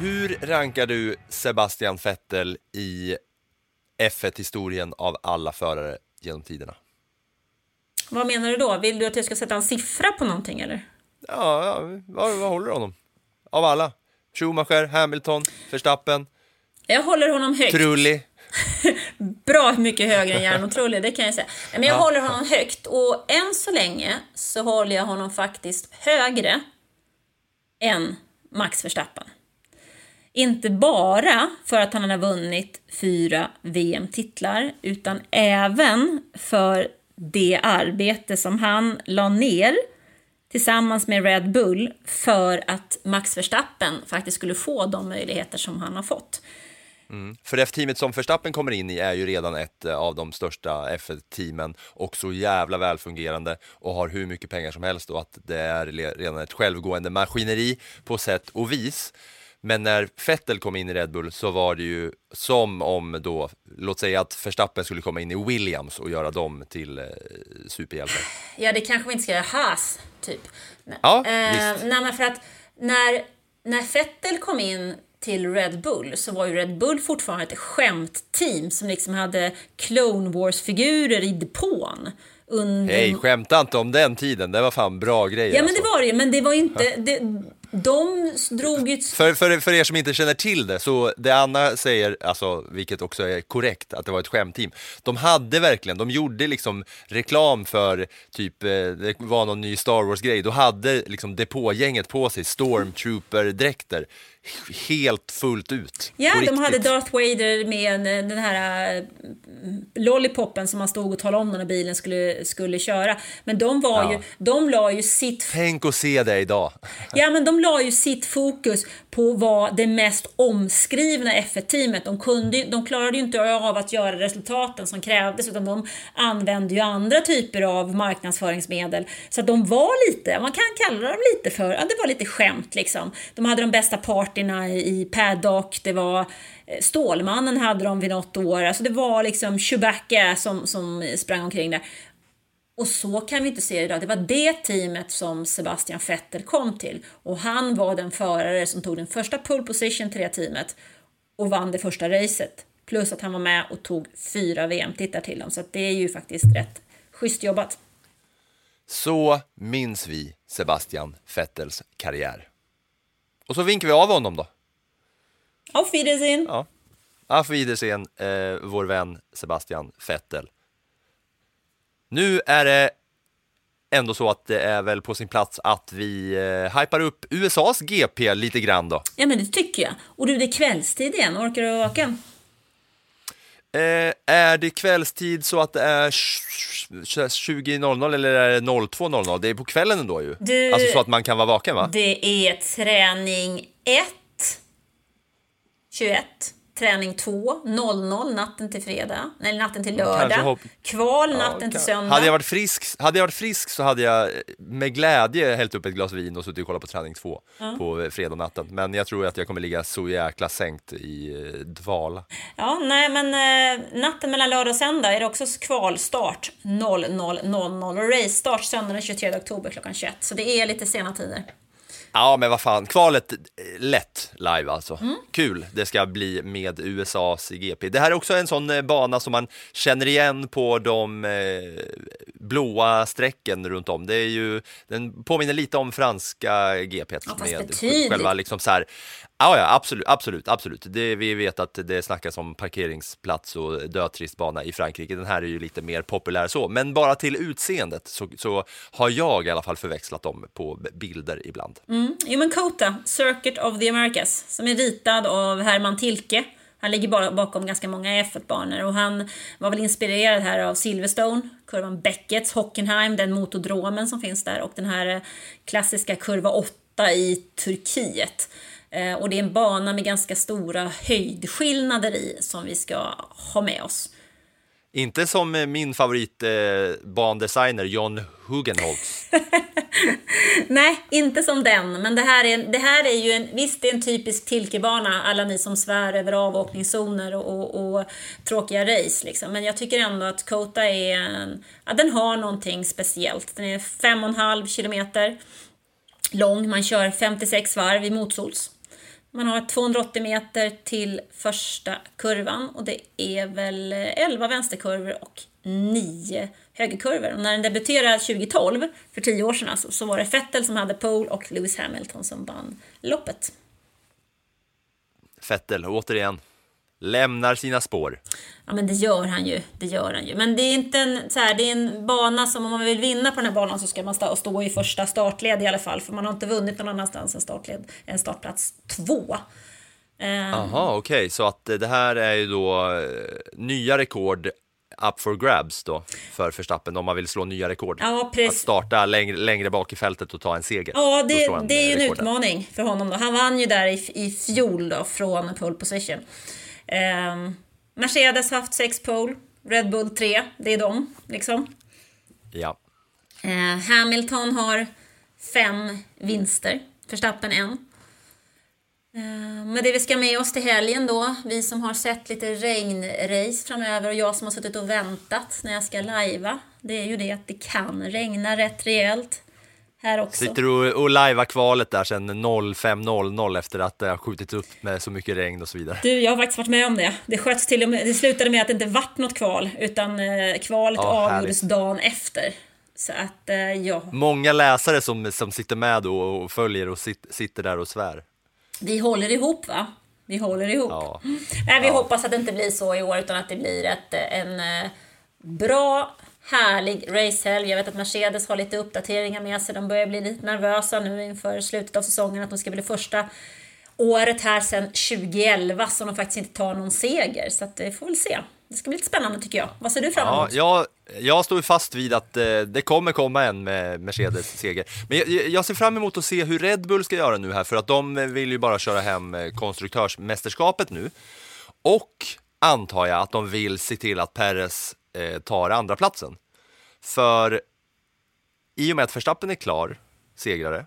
Hur rankar du Sebastian Vettel i F1-historien av alla förare genom tiderna? Vad menar du då? Vill du att jag ska sätta en siffra på någonting eller? Ja, ja vad, vad håller du honom? Av alla? Schumacher, Hamilton, Verstappen, Jag håller honom högt. Trulli. [LAUGHS] Bra mycket högre än Jarno Trulli, det kan jag säga. Men jag håller honom högt och än så länge så håller jag honom faktiskt högre än Max Verstappen. Inte bara för att han har vunnit fyra VM-titlar, utan även för det arbete som han la ner tillsammans med Red Bull för att Max Verstappen faktiskt skulle få de möjligheter som han har fått. Mm. För det teamet som Verstappen kommer in i är ju redan ett eh, av de största F1-teamen och så jävla välfungerande och har hur mycket pengar som helst och att det är redan ett självgående maskineri på sätt och vis. Men när Vettel kom in i Red Bull så var det ju som om då, låt säga att Verstappen skulle komma in i Williams och göra dem till eh, superhjältar. Ja, det kanske vi inte ska göra Haas, typ. Ja, eh, visst. nej, men för att när, när Vettel kom in till Red Bull så var ju Red Bull fortfarande ett skämtteam som liksom hade Clone Wars-figurer i depån. Under... Hej, skämta inte om den tiden, det var fan bra grejer Ja, men det alltså. var det ju, men det var inte... [LAUGHS] Det, de drog ju... För, för, för er som inte känner till det, så det Anna säger, alltså, vilket också är korrekt, att det var ett skämtteam. De hade verkligen, de gjorde liksom reklam för typ, eh, det var någon ny Star Wars-grej, då hade liksom depågänget på sig Stormtrooper-dräkter helt fullt ut. Ja, de hade Darth Vader med en- den här äh, lollipopen som man stod och talade om när bilen skulle, skulle köra. Men de var Ja. ju, de la ju sitt Tänk att se det idag. [LAUGHS] Ja, men de la ju sitt fokus på vad det mest omskrivna F1-teamet. De, kunde, de klarade ju inte av att göra resultaten som krävdes utan de använde ju andra typer av marknadsföringsmedel. Så att de var lite, man kan kalla dem lite för, ja det var lite skämt liksom. De hade de bästa sakerna i paddock, det var eh, Stålmannen hade de vid något år, alltså det var liksom Chewbacca som, som sprang omkring där. Och så kan vi inte se det idag. Det var det teamet som Sebastian Vettel kom till. Och han var den förare som tog den första pole position till det teamet och vann det första racet. Plus att han var med och tog fyra VM-titlar till dem. Så att det är ju faktiskt rätt schysst jobbat. Så minns vi Sebastian Vettels karriär. Och så vinkar vi av honom då. Auf Wiedersehen! Ja. Auf Wiedersehen, eh, vår vän Sebastian Vettel. Nu är det ändå så att det är väl på sin plats att vi eh, hypar upp USAs GP lite grann då. Ja men det tycker jag. Och du, det är kvällstid igen. Orkar du vaken? Eh, är det kvällstid så att det är 20.00 eller är det 02.00? Det är på kvällen ändå ju. Du- Alltså så att man kan vara vaken va? Det är träning 1, 21, träning 2, 00 natten till fredag, eller natten till Kanske lördag, hopp- kval Ja, natten till kan- söndag. Hade jag, varit frisk, hade jag varit frisk så hade jag eh, med glädje hällt upp ett glas vin och suttit och kollat på träning två Ja. på eh, fredag natten. Men jag tror att jag kommer ligga så jäkla sänkt i eh, dvala. Ja, nej men eh, natten mellan lördag och söndag är det också kvalstart 00.00 och racestart söndag den 23 oktober klockan 21. Så det är lite sena tider. Ja, men vad fan, kvalet eh, lätt live alltså. Mm. Kul det ska bli med USAs GP. Det här är också en sån eh, bana som man känner igen på de eh, blåa strecken runt om. Det är ju, den påminner lite om franska GP Ja, fast med betydligt. själva liksom så här. Ja, ja, absolut, absolut, absolut. Det, vi vet att det snackas om parkeringsplats och dötristbana i Frankrike. Den här är ju lite mer populär så, men bara till utseendet så, så har jag i alla fall förväxlat dem på bilder ibland. Mm. Jo men Kota, Circuit of the Americas, som är ritad av Herman Tilke. Han ligger bara bakom ganska många F1-banor och han var väl inspirerad här av Silverstone, kurvan Beckets, Hockenheim, den motodromen som finns där och den här eh, klassiska kurva 8 i Turkiet. Eh, Och det är en bana med ganska stora höjdskillnader i som vi ska ha med oss. Inte som eh, min favorit eh, John Hugenholtz. [LAUGHS] Nej, inte som den. Men det här är, det här är ju en, visst det är en typisk Tilkebana, alla ni som svär över avåkningszoner och, och, och tråkiga race liksom. Men jag tycker ändå att Kota är en, ja, den har någonting speciellt. Den är 5,5 kilometer lång, man kör 56 varv i motsols. Man har 280 meter till första kurvan och det är väl 11 vänsterkurvor och 9 högerkurvor. Och när den debuterade 2012, för 10 år sedan alltså, så var det Vettel som hade pole och Lewis Hamilton som vann loppet. Vettel, återigen, lämnar sina spår. Ja men det gör han ju, det gör han ju. Men det är inte en, så här, det är en bana som om man vill vinna på den här banan så ska man stå, stå i första startled i alla fall. För man har inte vunnit någon annanstans än startled, en startplats två. Eh, Jaha, okej, så att eh, det här är ju då eh, nya rekord up for grabs då för Verstappen om man vill slå nya rekord. Ja, Att starta längre, längre bak i fältet och ta en seger. Ja, det, det är ju eh, en där. utmaning för honom då. Han vann ju där i, i fjol då från pole position. Ehm, Mercedes har haft sex pole, Red Bull tre, det är de liksom. Ja. Eh, Hamilton har fem vinster, Verstappen en. Eh, Men det vi ska med oss till helgen då, vi som har sett lite regnrace framöver och jag som har suttit och väntat när jag ska lajva, det är ju det att det kan regna rätt rejält här också. Sitter du och, och lajvar kvalet där sen 05.00 efter att det har skjutits upp med så mycket regn och så vidare. Du, jag har faktiskt varit med om det. Det sköts till och med, det slutade med att det inte vart något kval, utan eh, kvalet Ja, avgjordes dagen efter. Så att, eh, ja, Många läsare som, som sitter med då och följer och sit, sitter där och svär. vi håller ihop va? Vi håller ihop. Ja. Nej, vi hoppas att det inte blir så i år utan att det blir ett, en eh, bra, härlig racehelg. Jag vet att Mercedes har lite uppdateringar med sig. De börjar bli lite nervösa nu inför slutet av säsongen att de ska bli första året här sedan 2011 som de faktiskt inte tar någon seger. Så att eh, vi får väl se. Det ska bli lite spännande tycker jag. Vad ser du fram Ja, emot? jag, jag står fast vid att eh, det kommer komma en med Mercedes seger. Men jag, jag ser fram emot att se hur Red Bull ska göra nu här, för att de vill ju bara köra hem eh, konstruktörsmästerskapet nu. Och antar jag att de vill se till att Perez eh, tar andra platsen. För i och med att Verstappen är klar segrare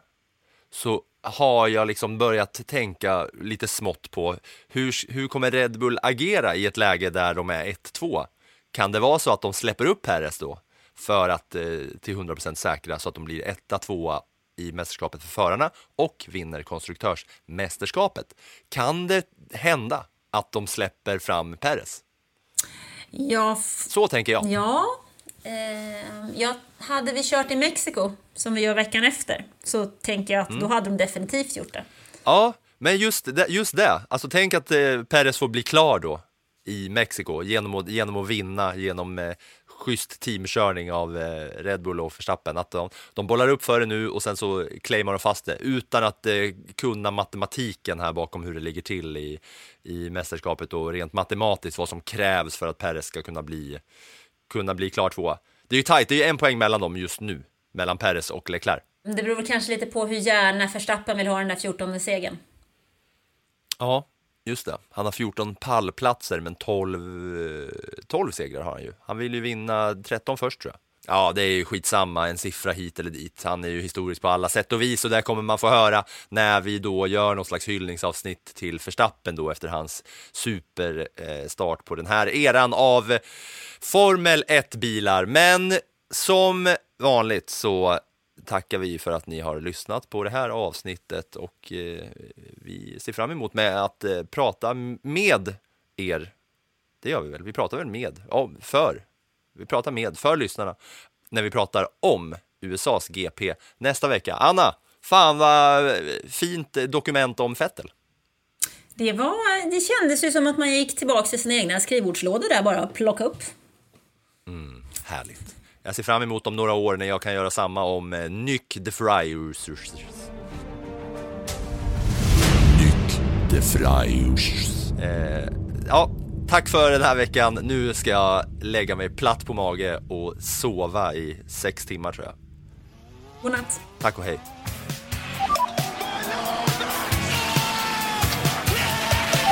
så har jag liksom börjat tänka lite smått på hur, hur kommer Red Bull agera i ett läge där de är 1-2? Kan det vara så att de släpper upp Perez då för att eh, till 100% säkra så att de blir 1-2 i mästerskapet för förarna och vinner konstruktörsmästerskapet? Kan det hända att de släpper fram Perez? Ja, Så tänker jag. ja, eh, ja, hade vi kört i Mexiko som vi gör veckan efter så tänker jag att Mm. då hade de definitivt gjort det. Ja, men just det, just det. Alltså tänk att eh, Perez får bli klar då i Mexiko genom att, genom att vinna genom eh, schysst teamkörning av eh, Red Bull och Verstappen. Att de, de bollar upp för det nu och sen så claimar de fast det utan att eh, kunna matematiken här bakom hur det ligger till i, i mästerskapet och rent matematiskt vad som krävs för att Perez ska kunna bli, kunna bli klar tvåa. Det är ju tajt, det är ju en poäng mellan dem just nu, mellan Perez och Leclerc. Det beror kanske lite på hur gärna Verstappen vill ha den där 14 segern. Ja, just det. Han har 14 pallplatser men 12, 12 segrar har han ju. Han vill ju vinna 13 först tror jag. Ja, det är ju skitsamma, en siffra hit eller dit. Han är ju historisk på alla sätt och vis och där kommer man få höra när vi då gör någon slags hyllningsavsnitt till Verstappen då efter hans superstart eh, på den här eran av Formel 1-bilar. Men som vanligt så tackar vi för att ni har lyssnat på det här avsnittet och eh, vi ser fram emot med att eh, prata med er. Det gör vi väl? Vi pratar väl med, för. Vi pratar med, för lyssnarna, när vi pratar om USAs GP nästa vecka. Anna, fan vad fint dokument om Fettel. Det, var, det kändes ju som att man gick tillbaka till sina egna skrivbordslådor där bara och plocka upp. Mm, härligt. Jag ser fram emot om några år när jag kan göra samma om eh, Nyck de Fryers. Nyck de Fryers. Eh, ja, tack för den här veckan. Nu ska jag lägga mig platt på mage och sova i sex timmar tror jag. Godnatt. Tack och hej.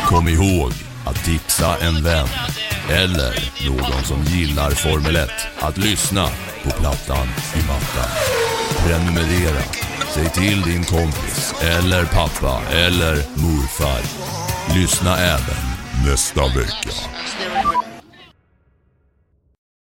Kom ihåg att tipsa en vän eller någon som gillar Formel 1 att lyssna på Plattan i mattan. Prenumerera. Säg till din kompis eller pappa eller morfar. Lyssna även nästa vecka.